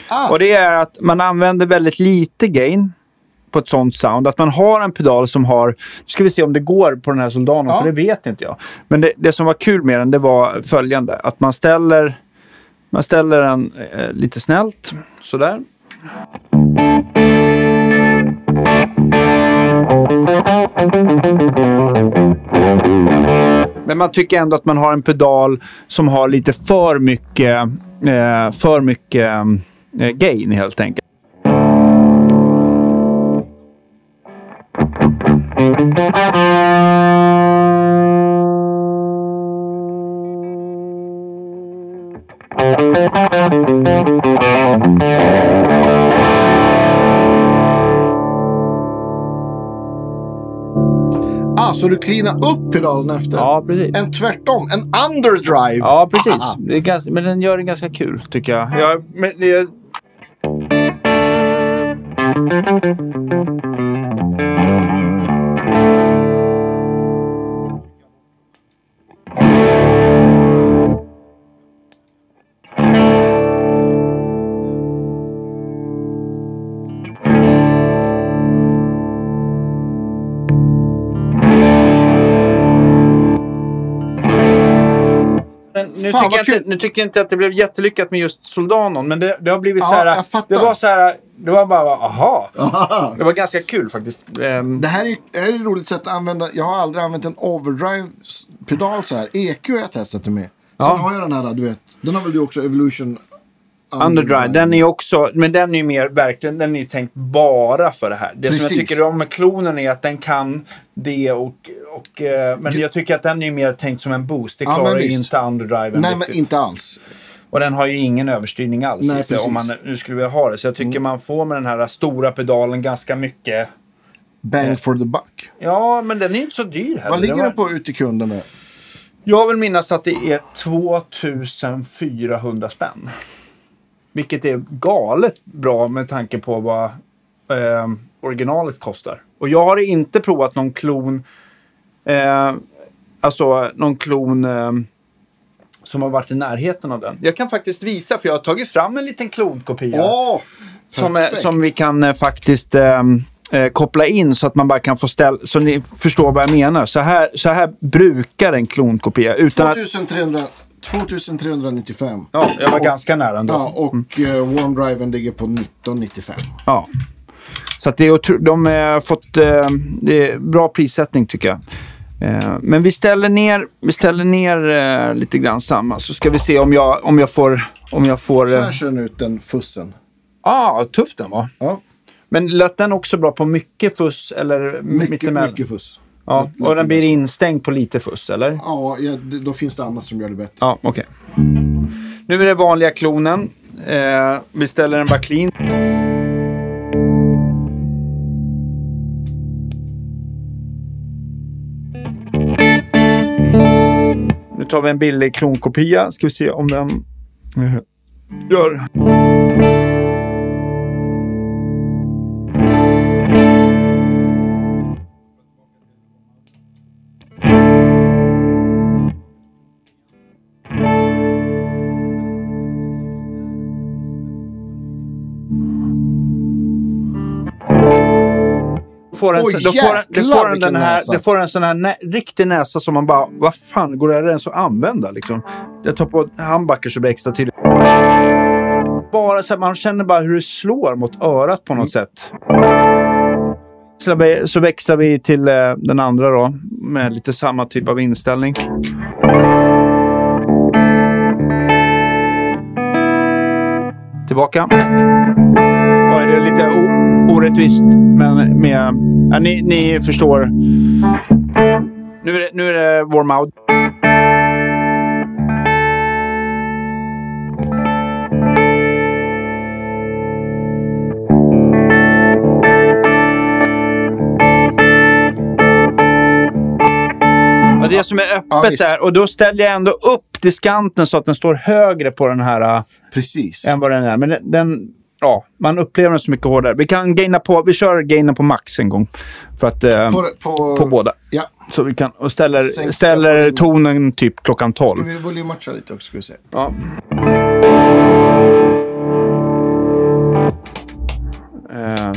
Ah, Och det är att man använder väldigt lite gain på ett sånt sound. Att man har en pedal som har... Nu ska vi se om det går på den här Soldanon, Ja. för det vet inte jag. Men det, det som var kul med den, det var följande. Att man ställer, man ställer den eh, lite snällt, sådär. Men man tycker ändå att man har en pedal som har lite för mycket, eh, för mycket eh, gain helt enkelt. Ah, så du cleanar upp pedalen efter? Ja, precis. En tvärtom, en underdrive. Ja, precis. Ah, Det är ganska, men den gör det ganska kul, tycker jag. jag men det, nu, Fan, tycker inte, nu tycker jag inte att det blev jättelyckat med just Soldanon, men det, det har blivit Ja, så här. Det var så här. Det var bara, aha. Ah. Det var ganska kul faktiskt. Ehm, Det här är, det här är ett roligt sätt att använda. Jag har aldrig använt en overdrive-pedal så här. EQ har jag testat det med. Sen Ja. har jag den här, du vet. Den har väl du också, Evolution Underdrive, den är också, men den är ju mer verkligen, den är ju tänkt bara för det här. Det som Precis. jag tycker om med klonen är att den kan det och, och eh, men jag tycker att den är mer tänkt som en boost. Det Ja, klarar men ju visst. inte underdriven Nej, men riktigt. inte alls. Och den har ju ingen överstyrning alls Nej, i sig, om man. Mm. nu skulle vilja ha det. Så jag tycker man får med den här stora pedalen ganska mycket. Bang for the buck. Ja, men den är inte så dyr heller. Vad ligger var- den på ut till kunden? Där? Jag vill minnas att det är 2400 spänn. Vilket är galet bra med tanke på vad eh, originalet kostar. Och jag har inte provat någon klon, eh, alltså någon klon eh, som har varit i närheten av den. Jag kan faktiskt visa, för jag har tagit fram en liten klonkopia. Åh! som, eh, som vi kan eh, faktiskt eh, eh, koppla in så att man bara kan få ställa, så ni förstår vad jag menar. Så här, så här brukar en klonkopia utan att... 2300, 2395. Ja, jag var Och- ganska nära ändå. Ja, och eh, warm-driven ligger på 1995. Ja. Så att det är de har fått eh, bra prissättning tycker jag. Eh, men vi ställer ner, vi ställer ner eh, lite grann samma så ska vi se om jag, om jag får... Om jag får Så eh, här ser den ut, den fussen. ah, tuff den var. Ja, Men lät den också bra på mycket fuss eller mycket, mittemellan? mycket fuss. Ja, och den blir instängd på lite fuss eller? Ja, ja, då finns det annat som gör det bättre. Ja, okej. Nu är det vanliga klonen. Eh, vi ställer den bara clean. Tar vi en billig kronkopia, Ska vi se om den gör gör. Får en, Oj, då får en, det jäklar får en, den här, det får en sån här nä, riktig näsa som man bara, vad fan, går det här ens att använda liksom? Jag tar på handbacker så blir det extra tydligt. Bara så här, man känner bara hur det slår mot örat på något sätt. Så växlar vi till eh, den andra då, med lite samma typ av inställning. Tillbaka. Det är lite o- orättvist, men med... Ja, ni, ni förstår. Nu är det, nu är det warm out. Och det som är Ja, öppet visst. där, och då ställer jag ändå upp diskanten så att den står högre på den här äh, Precis. än vad den är. Men den, den, ja, man upplever den så mycket hårdare. Vi kan gaina på, vi kör gainen på max en gång. För att, eh, På, på, på, båda. Ja. Så vi kan, och ställer, ställer tonen typ klockan 12. Ska vi volymmatcha lite också ska vi se. Ja. Eh,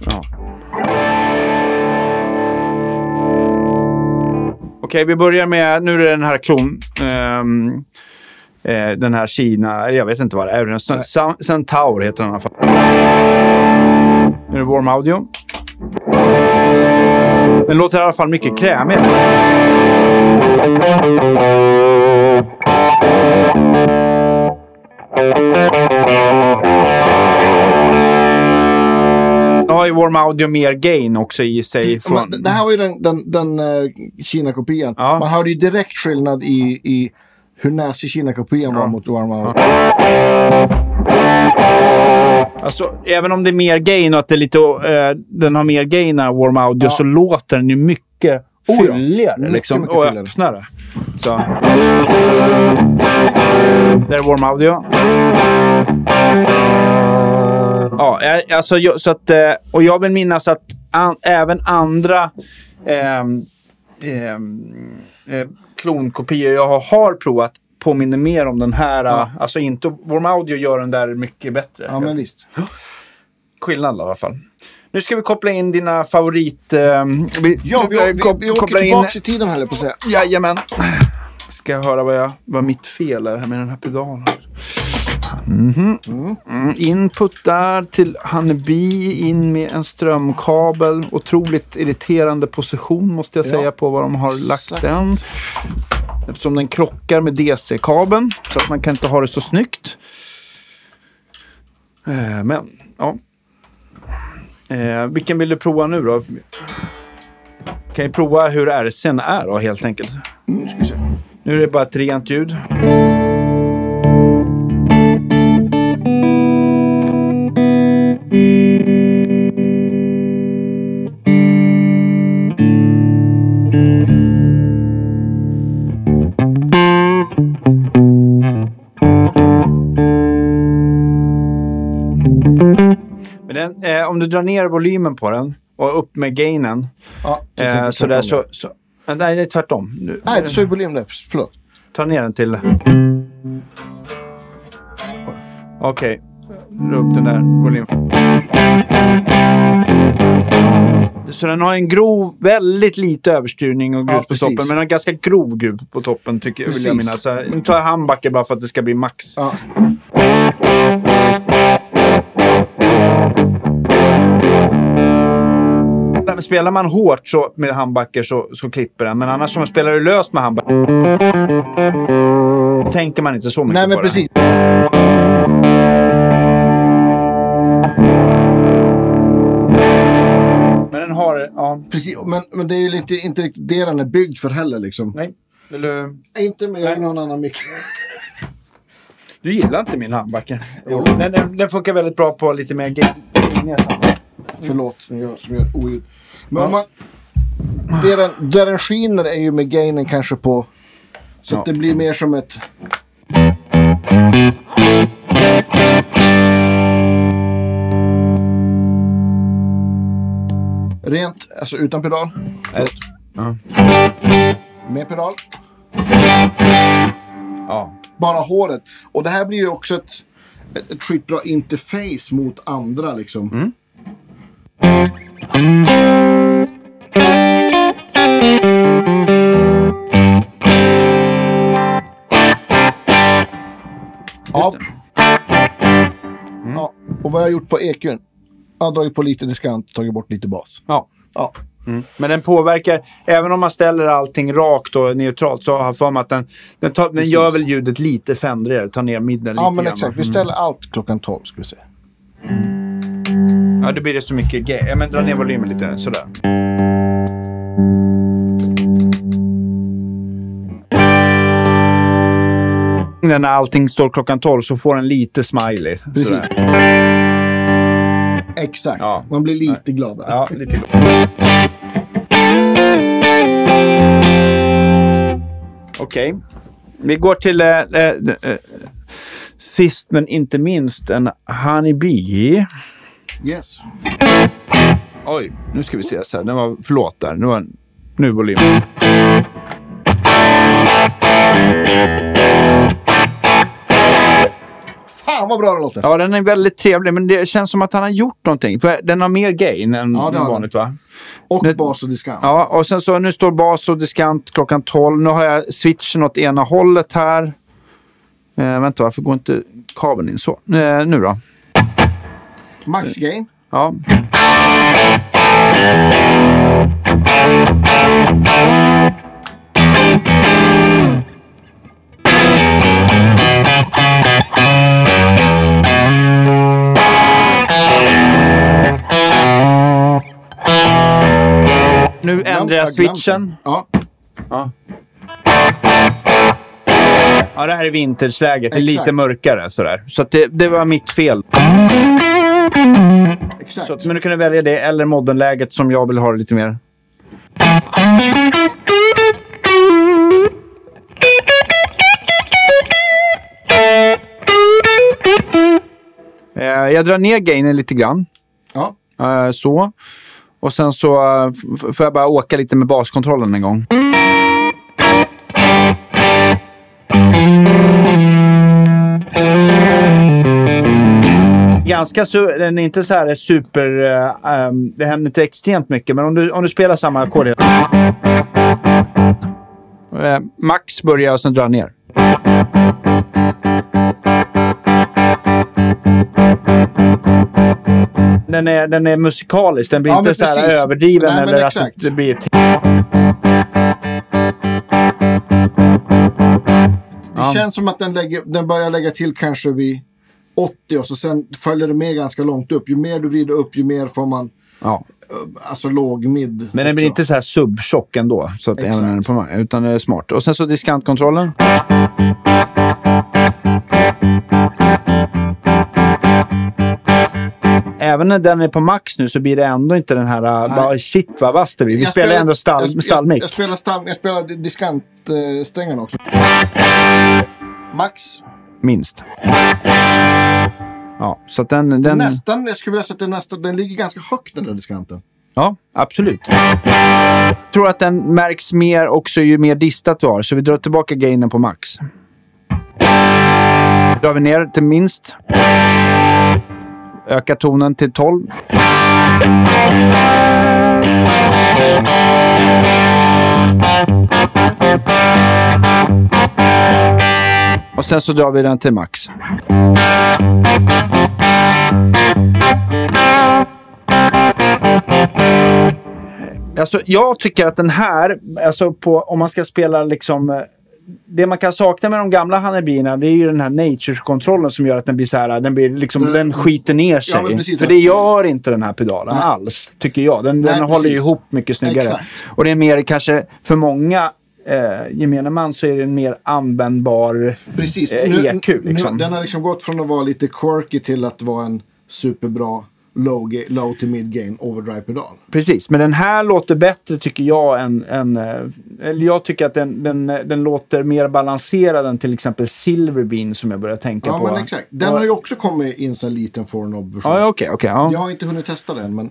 ja. Okej, vi börjar med, nu är det den här klon. ehm, eh, den här Kina, jag vet inte vad det är. En Cen- Cen- Centaur heter den i alla fall. Nu är det warm audio. Den låter i alla fall mycket krämig. Nu har ju Warm Audio mer gain också i sig. Från... Det här var ju den, den, den uh, Kina-kopian. Ja. Man hörde ju direkt skillnad i, i hur näsig Kina-kopian var mot Warm Out. Alltså, även om det är mer gain och att det är lite, eh, den har mer gain än Warm Audio Ja. så låter den ju mycket Oh ja. fylligare Mycket, liksom, mycket och fylligare. öppnare. Så. Där är Warm Audio. Ja, eh, alltså, jag- så att, eh, och jag vill minnas att an, även andra ehm, ehm, eh, klonkopior jag har, provat påminner mer om den här. Ja. Alltså inte, Warm Audio gör den där mycket bättre. Ja, men visst. Skillnad i alla fall. Nu ska vi koppla in dina favorit... Eh, vi, Ja, vi, vi, kop- vi, åker kopplar tillbaka i tiden höll jag på att säga. Jajamän. Ska jag höra vad, jag, vad mitt fel är här med den här pedalen. Mhm. Mm, input där till Hanneby, in med en strömkabel. Otroligt irriterande position måste jag Ja. säga på var de har lagt Exakt. den. Eftersom den krockar med DC-kabeln. Så att man kan inte ha det så snyggt. Eh, Men, ja. Eh, vilken vill du prova nu då? Kan ju prova hur RCn är då helt enkelt. Mm, Nu ska vi se. Nu är det bara ett rent ljud. Den, eh, om du drar ner volymen på den och upp med gainen. Ja, så Eh, så där så, så... eh, Nej, det är tvärtom. Nu, Nej, du sa ju volym där. Förlåt. Ta ner den till... Okej. Dra upp den där volymen. Så den har en grov, väldigt lite överstyrning och grus Ja, på toppen. Men den har ganska grov grus på toppen tycker jag, vill jag minnas. Nu tar jag handbacken bara för att det ska bli max. Ja. Men Spelar man hårt så, med handbacker så, så klipper den. Men annars om man spelar löst med handbacker tänker man inte så mycket Nej, men på precis. det. Ja, precis. Men, men det är ju lite, inte riktigt det den är byggd för heller liksom. nej. Vill du... Inte med Nej. någon annan mick. Du gillar inte min handbacke? Den, den, den funkar väldigt bra på lite mer näsan. Förlåt, som gör, som gör oljud. Men Ja. om man... Det den, där den skiner är ju med gainen kanske på... Så Ja. att det blir mer som ett... Rent, alltså utan pedal. Ja. Med pedal. ja. Bara håret. Och det här blir ju också ett, ett, ett skitbra interface mot andra liksom. Mm. Ja. ja. Och vad har jag gjort på EQn? Har dragit på lite diskant och tagit bort lite bas. Ja. Ja. Men den påverkar, även om man ställer allting rakt och neutralt så har jag för mig att den, den, tar, den gör väl ljudet lite fändrigare, tar ner midden Ja, lite men grann, exakt. Vi ställer allt klockan 12, ska vi se. Ja, då blir det så mycket gain. Ja, men dra ner volymen lite, sådär. När allting står klockan 12 så får den lite smiley. Precis. sådär. Exakt. Ja. Man blir lite gladare. Ja, lite till. Okej. Vi går till eh, eh, eh, sist men inte minst en Honeybee. Yes. Oj, nu ska vi se så här. Den var, förlåt där. Nu, var, nu volym. Fan vad bra det låter. Ja, den är väldigt trevlig, men det känns som att han har gjort någonting. För den har mer gain än Ja, det vanligt, va? Och Nu- bas och diskant. Ja, och sen så nu står bas och diskant klockan 12. Nu har jag switchen åt ena hållet här. Eh, vänta, varför går inte kabeln in så? Eh, nu då? Max gain. Ja. Ändrar jag switchen. Ja. Ja. Ja, det här är vintageläget. Det är Exakt. lite mörkare sådär. Så att det, det var mitt fel. Exakt. Så att, men du kunde välja det eller modernläget som jag vill ha det lite mer. Eh, Jag drar ner gainen lite grann. Ja. Eh, Så. Och sen så f- får jag bara åka lite med baskontrollen en gång. Ganska su- den är inte så här super... ehm, det händer inte extremt mycket, men om du, om du spelar samma ackord. Eh, max börjar och sen drar ner. Den är, den är musikalisk, den blir Ja, inte så här överdriven Nej, eller att det, exakt. blir... ett- Det Ja. känns som att den, lägger, den börjar lägga till kanske vid 80 och så sen följer det med ganska långt upp. Ju mer du vrider upp, ju mer får man Ja. eh, alltså låg mid. Men den blir inte så här subtjock ändå, så att Exakt. även på utan det är smart. Och sen så diskantkontrollen. Även när den är på max nu så blir det ändå inte den här, uh, bara, shit vad vass det blir. Vi Jag spelar ändå stall, jag, jag, stallmick. jag spelar, stall, jag spelar diskantsträngarna också. Max. Minst. Ja, så att den... den Nästan, jag skulle vilja säga att den, nästan, den ligger ganska högt den där diskanten. Ja, absolut. Jag tror att den märks mer också ju mer distat du har, så vi drar tillbaka gainen på max. drar vi ner till minst. Ökar tonen till 12. Och sen så drar vi den till max. Alltså, jag tycker att den här, alltså på, om man ska spela liksom... Eh, det man kan sakna med de gamla Hanebierna, det är ju den här nature-kontrollen som gör att den blir så här, den, blir liksom, Mm. den skiter ner sig. precis. För det gör inte den här pedalen Nej. alls, tycker jag. Den, den Nej, håller precis. ihop mycket snyggare. Exakt. Och det är mer kanske, för många eh, gemene man så är det en mer användbar Precis. eh, Nu- EQ. nu- Liksom. Den har liksom gått från att vara lite quirky till att vara en superbra low, low to mid gain overdrive-pedal. Precis, men den här låter bättre tycker jag än... än eh, eller jag tycker att den, den, den låter mer balanserad än till exempel Silverbean som jag börjar tänka Ja, på. men exakt. Den Ja. har ju också kommit i en sån liten four knob version Ja, okej, okej. ja. Jag har inte hunnit testa den, men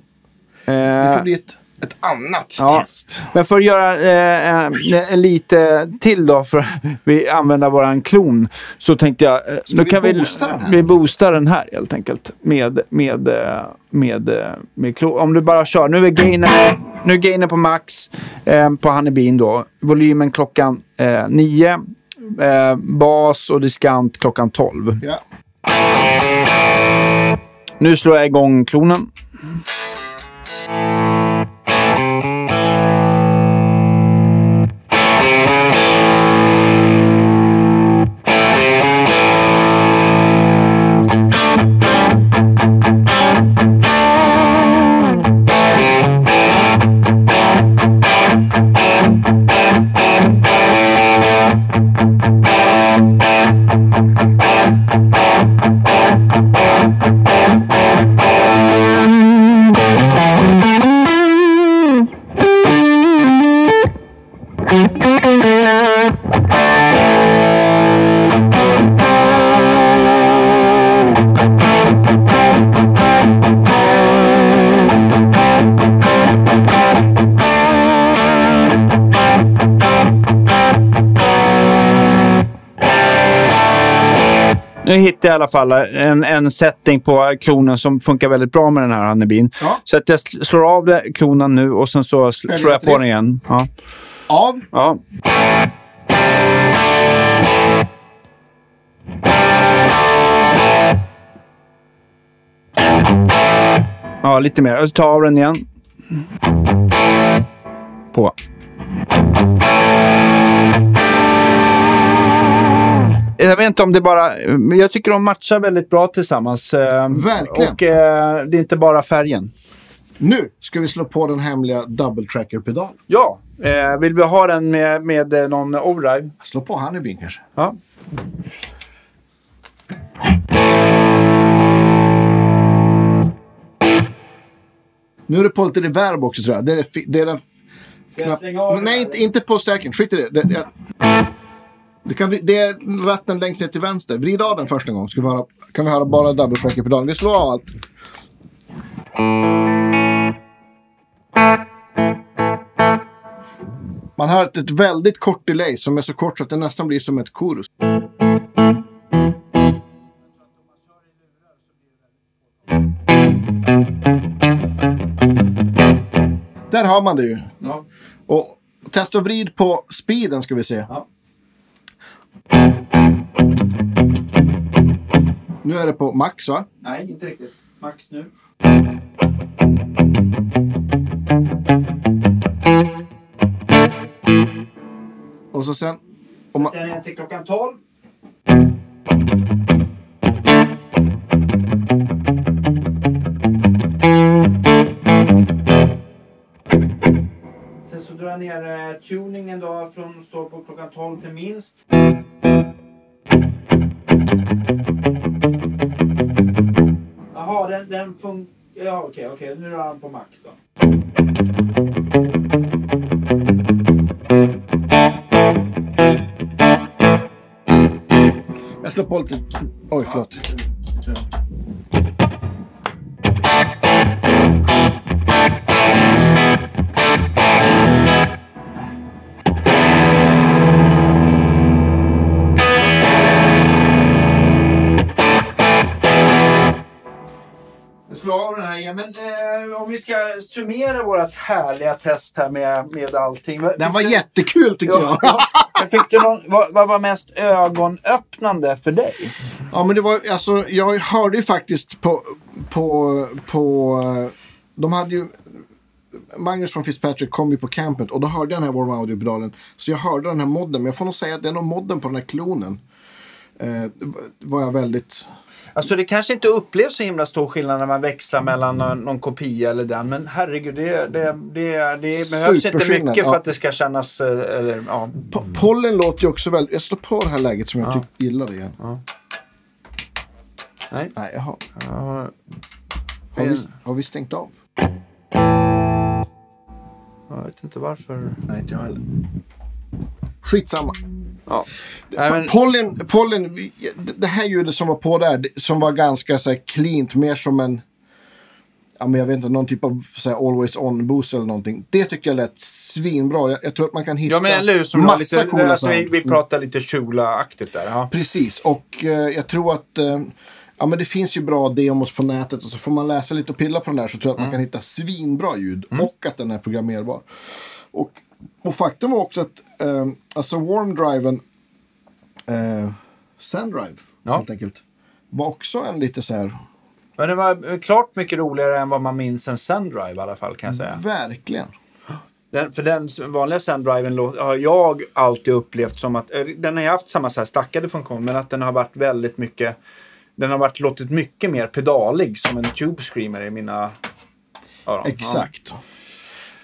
Eh, det får bli ett ett annat Ja. test. Men för att göra eh, eh, en lite till då, för att vi använder våran klon, så tänkte jag... Eh, nu vi kan vi, boosta den här? vi boostar den här helt enkelt. Med, med, eh, med, eh, med klon. Om du bara kör. Nu är gainen, nu är gainen på max eh, på Honeybeen då. Volymen klockan eh, 9. Eh, bas och diskant klockan 12. Ja. Nu slår jag igång klonen. Música Nu hittade jag i alla fall en, en setting på klonen som funkar väldigt bra med den här Honeybeen. Ja. Så att jag sl- slår av det, klonen nu och sen så slår jag på den igen. Ja. Av. ja. Ja, lite mer. Ta av den igen. På. Jag vet inte om det bara... men Jag tycker de matchar väldigt bra tillsammans. eh, Verkligen. Och eh, det är inte bara färgen. Nu ska vi slå på den hemliga double tracker-pedalen. Ja. Eh, vill vi ha den med, med eh, någon overdrive? Slå på Honeybeen kanske. Ja. Nu är det på lite reverb också tror jag. Det är, det är den... jag slänga av den Nej, inte, inte på stärken. Skit i det. Det, det, det, kan, det är ratten längst ner till vänster. Vrid av den första gången. Ska vi höra, kan vi höra bara double tracker-pedalen. Vi slår av allt. Man hör ett, ett väldigt kort delay som är så kort så att det nästan blir som ett chorus. Där har man det ju. ja. Och testa och vrid på speeden ska vi se. Ja. Nu är det på max va? Nej, inte riktigt. Max nu. Och så sen... Om man, Den är till klockan 12. Sen så drar jag ner eh, tuningen då från står på klockan 12 till minst. Den, den funkar... Ja, okej, okej. Nu rör han på max då. jag slår på lite... Oj, förlåt. Slår av den här. Men eh, om vi ska summera vårt härliga test här med, med allting. Vad- Den fick var du- jättekul tycker Ja, jag. ja. Fick du någon, vad, vad var mest ögonöppnande för dig? Ja, men det var alltså, jag hörde ju faktiskt på, på, på, de hade ju, Magnus från Fitzpatrick kom ju på campet och då hörde jag den här Warm Audio-pedalen. Så jag hörde den här modden, men jag får nog säga att det är nog modden på den här klonen. Eh, var jag väldigt, Alltså det kanske inte upplevs så himla stor skillnad när man växlar mellan någon, någon kopia eller den. Men herregud, det, det, det, det behövs inte mycket för ja. att det ska kännas... eh, Eller, ja. Po- Pollen låter ju också väldigt, jag slår på det här läget som jag tyck, gillar igen. Nej. Nej, jaha. Ja, Har vi, har vi stängt av? jag vet inte varför. Nej, inte jag heller. Skitsamma. Ja. Men, Pollen, pollen, det- här ljudet som var på där, som var ganska så här cleant, mer som en... ja, men jag vet inte, någon typ av så här, always on boost eller någonting. Det tycker jag lät svinbra. Jag, jag tror att man kan hitta Ja, men eller? Som massa lite, coola alltså, vi, vi pratar lite Shula-aktigt där. Ja. Precis, och eh, jag tror att eh, ja, men det finns ju bra demos på nätet och så får man läsa lite och pilla på den där så tror jag att Mm. man kan hitta svinbra ljud och att den är programmerbar. Och, och faktum var också att eh, alltså Warm-driven, eh, Sandrive Ja. helt enkelt, var också en lite så här, Men det var klart mycket roligare än vad man minns en Sundrive i alla fall kan jag säga. verkligen. Den, för den vanliga Sundriven lå- har jag alltid upplevt som att eh, den har haft samma så här stackade funktion men att den har varit väldigt mycket den har varit låtit mycket mer pedalig som en Tube Screamer i mina öron. Exakt.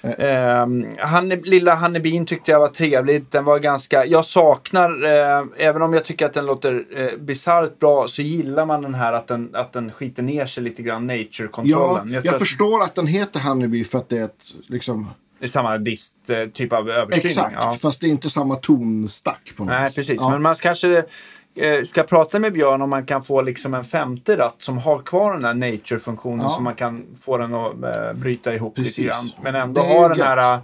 Ehm, Hanne, lilla Hannebin tyckte jag var trevlig. Den var ganska... Jag saknar, eh, även om jag tycker att den låter eh, bisarrt bra, så gillar man den här att den, att den skiter ner sig lite grann, Ja, nature-kontrollen. jag, tror att förstår att den heter Honeybee för att det är ett, liksom, Det är samma dist, eh, typ av överskrivning. exakt, Ja. fast det är inte samma tonstack på något Nej, precis. Ja. Men man kanske eh, ska prata med Björn om man kan få liksom en femte ratt som har kvar den där nature-funktionen Ja. så man kan få den att eh, bryta ihop Precis. lite grann. Men ändå ha den här,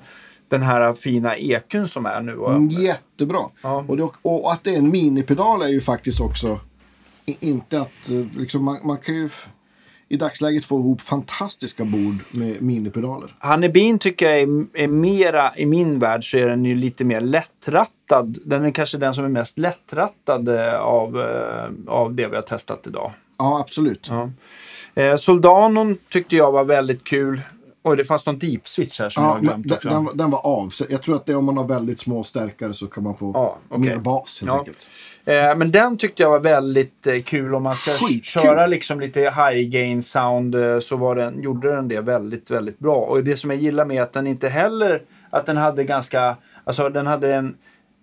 den här fina ekun som är nu. Och, Mm, Jättebra. Ja. Och, det, och att det är en minipedal är ju faktiskt också inte att eh, liksom, man, man kan ju i dagsläget få ihop fantastiska bord med minipedaler. Hannebin tycker jag är, är mera, i min värld så är den ju lite mer lättrattad. Den är kanske den som är mest lättrattad av, eh, av det vi har testat idag. Ja, absolut. Ja. Eh, Soldanon tyckte jag var väldigt kul. Oj, det fanns någon deep switch här som jag Ja, har men glömt den, också. den, var- den var av. Så jag tror att det är om man har väldigt små stärkare så kan man få Ja, okej. mer bas helt Ja. enkelt. Eh, men den tyckte jag var väldigt eh, kul om man ska Skitkul. köra liksom lite high gain sound eh, så var den, gjorde den det väldigt, väldigt bra. Och det som jag gillar med att den inte heller, att den hade ganska, alltså den hade en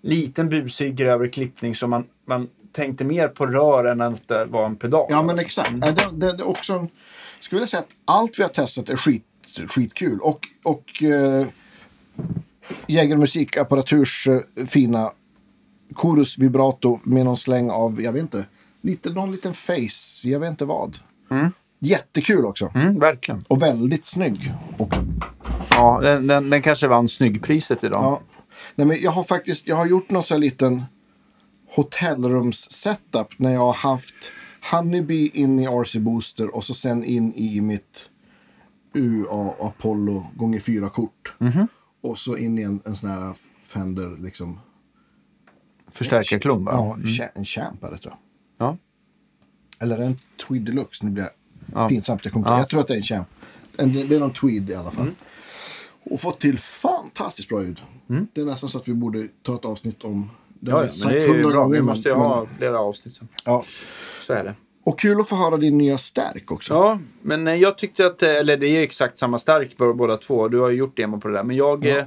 liten busig grövre klippning så man, man tänkte mer på rör än att det var en pedal. Ja, men exakt. Nej, Det, det, det är också skulle vilja säga att allt vi har testat är skit, skitkul. Och, och eh, Jäger musikapparaturs eh, fina Chorus vibrato med någon släng av, jag vet inte, lite, någon liten face, jag vet inte vad. Jättekul också. Mm, verkligen. Och väldigt snygg också. Ja, den, den, den kanske vann snyggpriset idag. Ja. Nej, men jag har faktiskt jag har gjort någon sån här liten hotellrums-setup när jag har haft Honeybee in i RC Booster och så sen in i mitt UA Apollo gånger fyra kort. Och så in i en, en sån här Fender liksom. Förstärkarklump? Ja, cha- en Champare tror jag. Ja. Eller en Tweed Deluxe. Nu blir jag Ja. pinsamt. Jag, kommer Ja. jag tror att det är en Champ. En, det är någon Tweed i alla fall. Och fått till fantastiskt bra ljud. Det är nästan så att vi borde ta ett avsnitt om det. Ja, ja, men det är ju bra. gånger, Vi måste ju men- ha flera avsnitt. sen. Ja. Så är det. Och kul att få höra din nya stärk också. Ja, men eh, jag tyckte att, eh, eller det är exakt samma stark på båda två. Du har ju gjort demo på det där. Men jag, eh,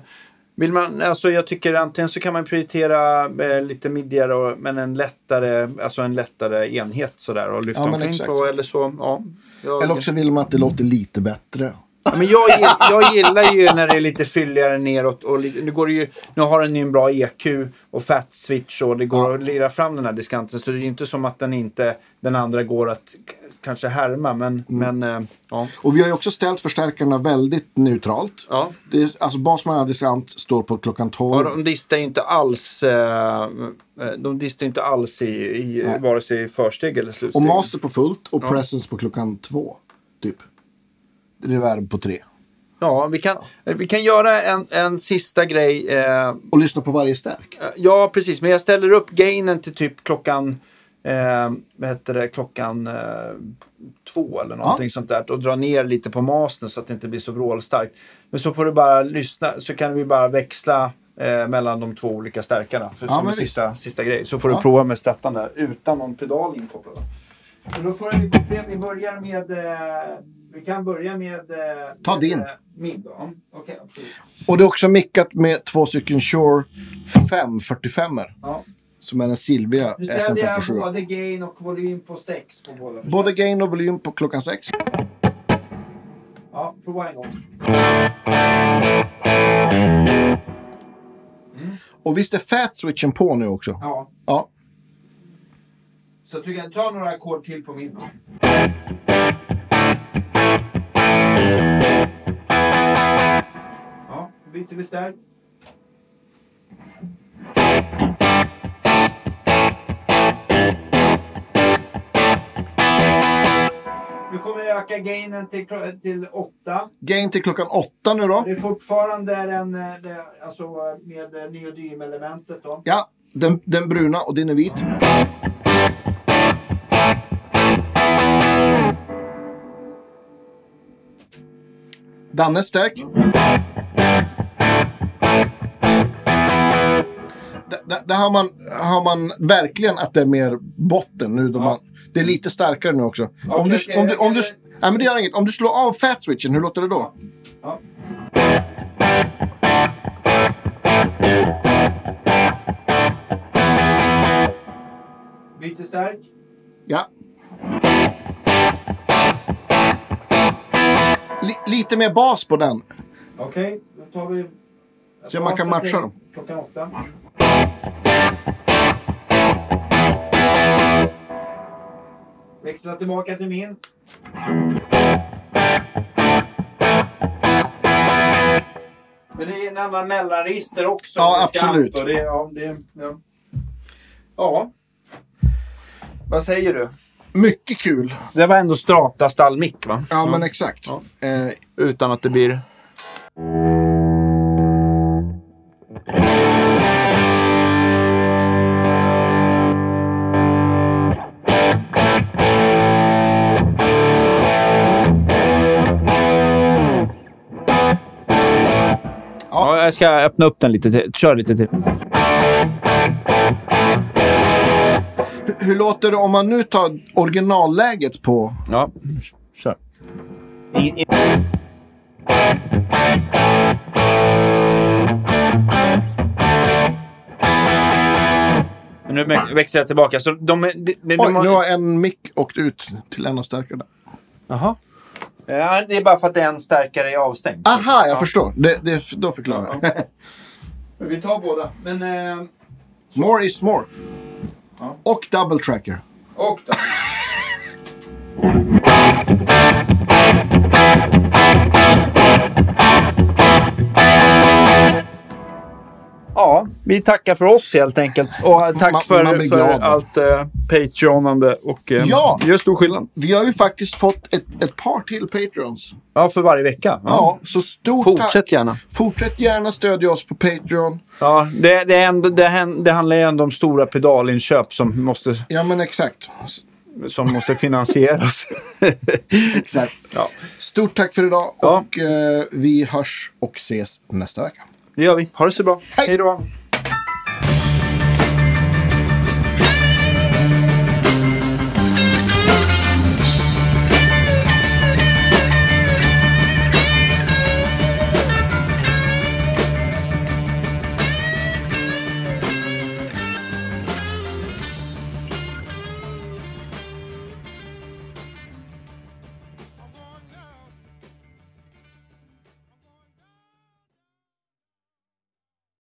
vill man, alltså jag tycker antingen så kan man prioritera eh, lite middigare och, men en lättare, alltså en lättare enhet sådär och lyfta Ja, omkring på eller så. Ja, jag, Eller också vill man att det låter lite bättre. Ja, men jag, jag gillar ju när det är lite fylligare neråt. Och lite, nu, går det ju, nu har den ju en bra EQ och fat switch och det går att lira fram den här diskanten. Så det är ju inte som att den inte, den andra går att kanske härma. Men, Mm. men eh, ja. Och vi har ju också ställt förstärkarna väldigt neutralt. ja. Det alltså basman diskant står på klockan 12. Och de distar ju inte alls, eh, eh, de distar inte alls i, i Nej. vare sig försteg eller och slutsteg. master på fullt och Ja. presence på klockan två. Typ. Reverb på tre. Ja, vi kan, vi kan göra en, en sista grej. Eh, Och lyssna på varje stärk. Ja, precis. Men jag ställer upp gainen till typ klockan, eh, vad heter det, klockan eh, två eller någonting sånt där. Och dra ner lite på mastern så att det inte blir så vrålstarkt. Men så får du bara lyssna, så kan vi bara växla eh, mellan de två olika stärkarna. För, Ja, som en sista, sista grej. Så får Ja. du prova med stettan där utan någon pedal inkopplad. Så då får vi, vi börjar med, eh, vi kan börja med... Eh, Ta din. eh? Ja, Okej, absolut. Och det är också mickat med två stycken Shure 545 Ja. Som är den silviga Nu ställde jag SM57. både gain och volym på 6 på båda. Både gain och volym på klockan sex. Ja, prova en gång. Och visst är fat switchen på nu också? Ja. Ja. Så du kan ta några ackord till på min. då. Byter vi stärk. Nu kommer jag öka gainen till, till 8. Gain till klockan åtta nu då. Det är fortfarande den, eh, det, alltså med eh, neodymelementet då. Ja, den, den bruna och din är vit. Danne stärk. Där, där, har, man, har man verkligen att det är mer botten nu. Då man, det är lite starkare nu också. om du, okej, om du, om du, nej, men det gör inget. Om du slår av fat switchen, hur låter det då? Ja. Byter stärk. Ja. Li, lite mer bas på den. Okej, då tar vi... Se om man kan matcha till dem. Klockan åtta. Växla tillbaka till min. Men det är en annan mellanregister också. Ja, absolut. Och det, ja, det, ja. ja. Vad säger du? Mycket kul. Det var ändå strata stallmick va? Ja, men exakt. Ja. Eh, Utan att det blir... jag ska öppna upp den lite till. Kör lite till. hur, hur låter det om man nu tar originalläget på... Ja, kör. I, i... Nu mä- växlar jag tillbaka. Så de, är- de, de, Oj, de, nu har en mick åkt ut till en av stärkarna. Jaha. Ja, det är bara för att en stärkare är avstängd. Aha, jag Ja. förstår. Det, det, då förklarar jag. Vi tar båda. Men... Eh, more is more. Ja. Och double tracker. och då. Ja, vi tackar för oss helt enkelt. Och tack Man- för, man för allt eh, Patreonande. Och eh, Ja. det gör stor skillnad. Vi har ju faktiskt fått ett, ett par till Patreons. Ja, för varje vecka. Ja, så stort tack. Fortsätt gärna. Fortsätt gärna stödja oss på Patreon. Ja, det, det, är ändå, det, det handlar ju ändå om stora pedalinköp som måste, Ja, men exakt. som måste finansieras. Exakt. ja, Stort tack för idag Ja. och eh, vi hörs och ses nästa vecka. Det gör vi. Ha det så bra. Hej då!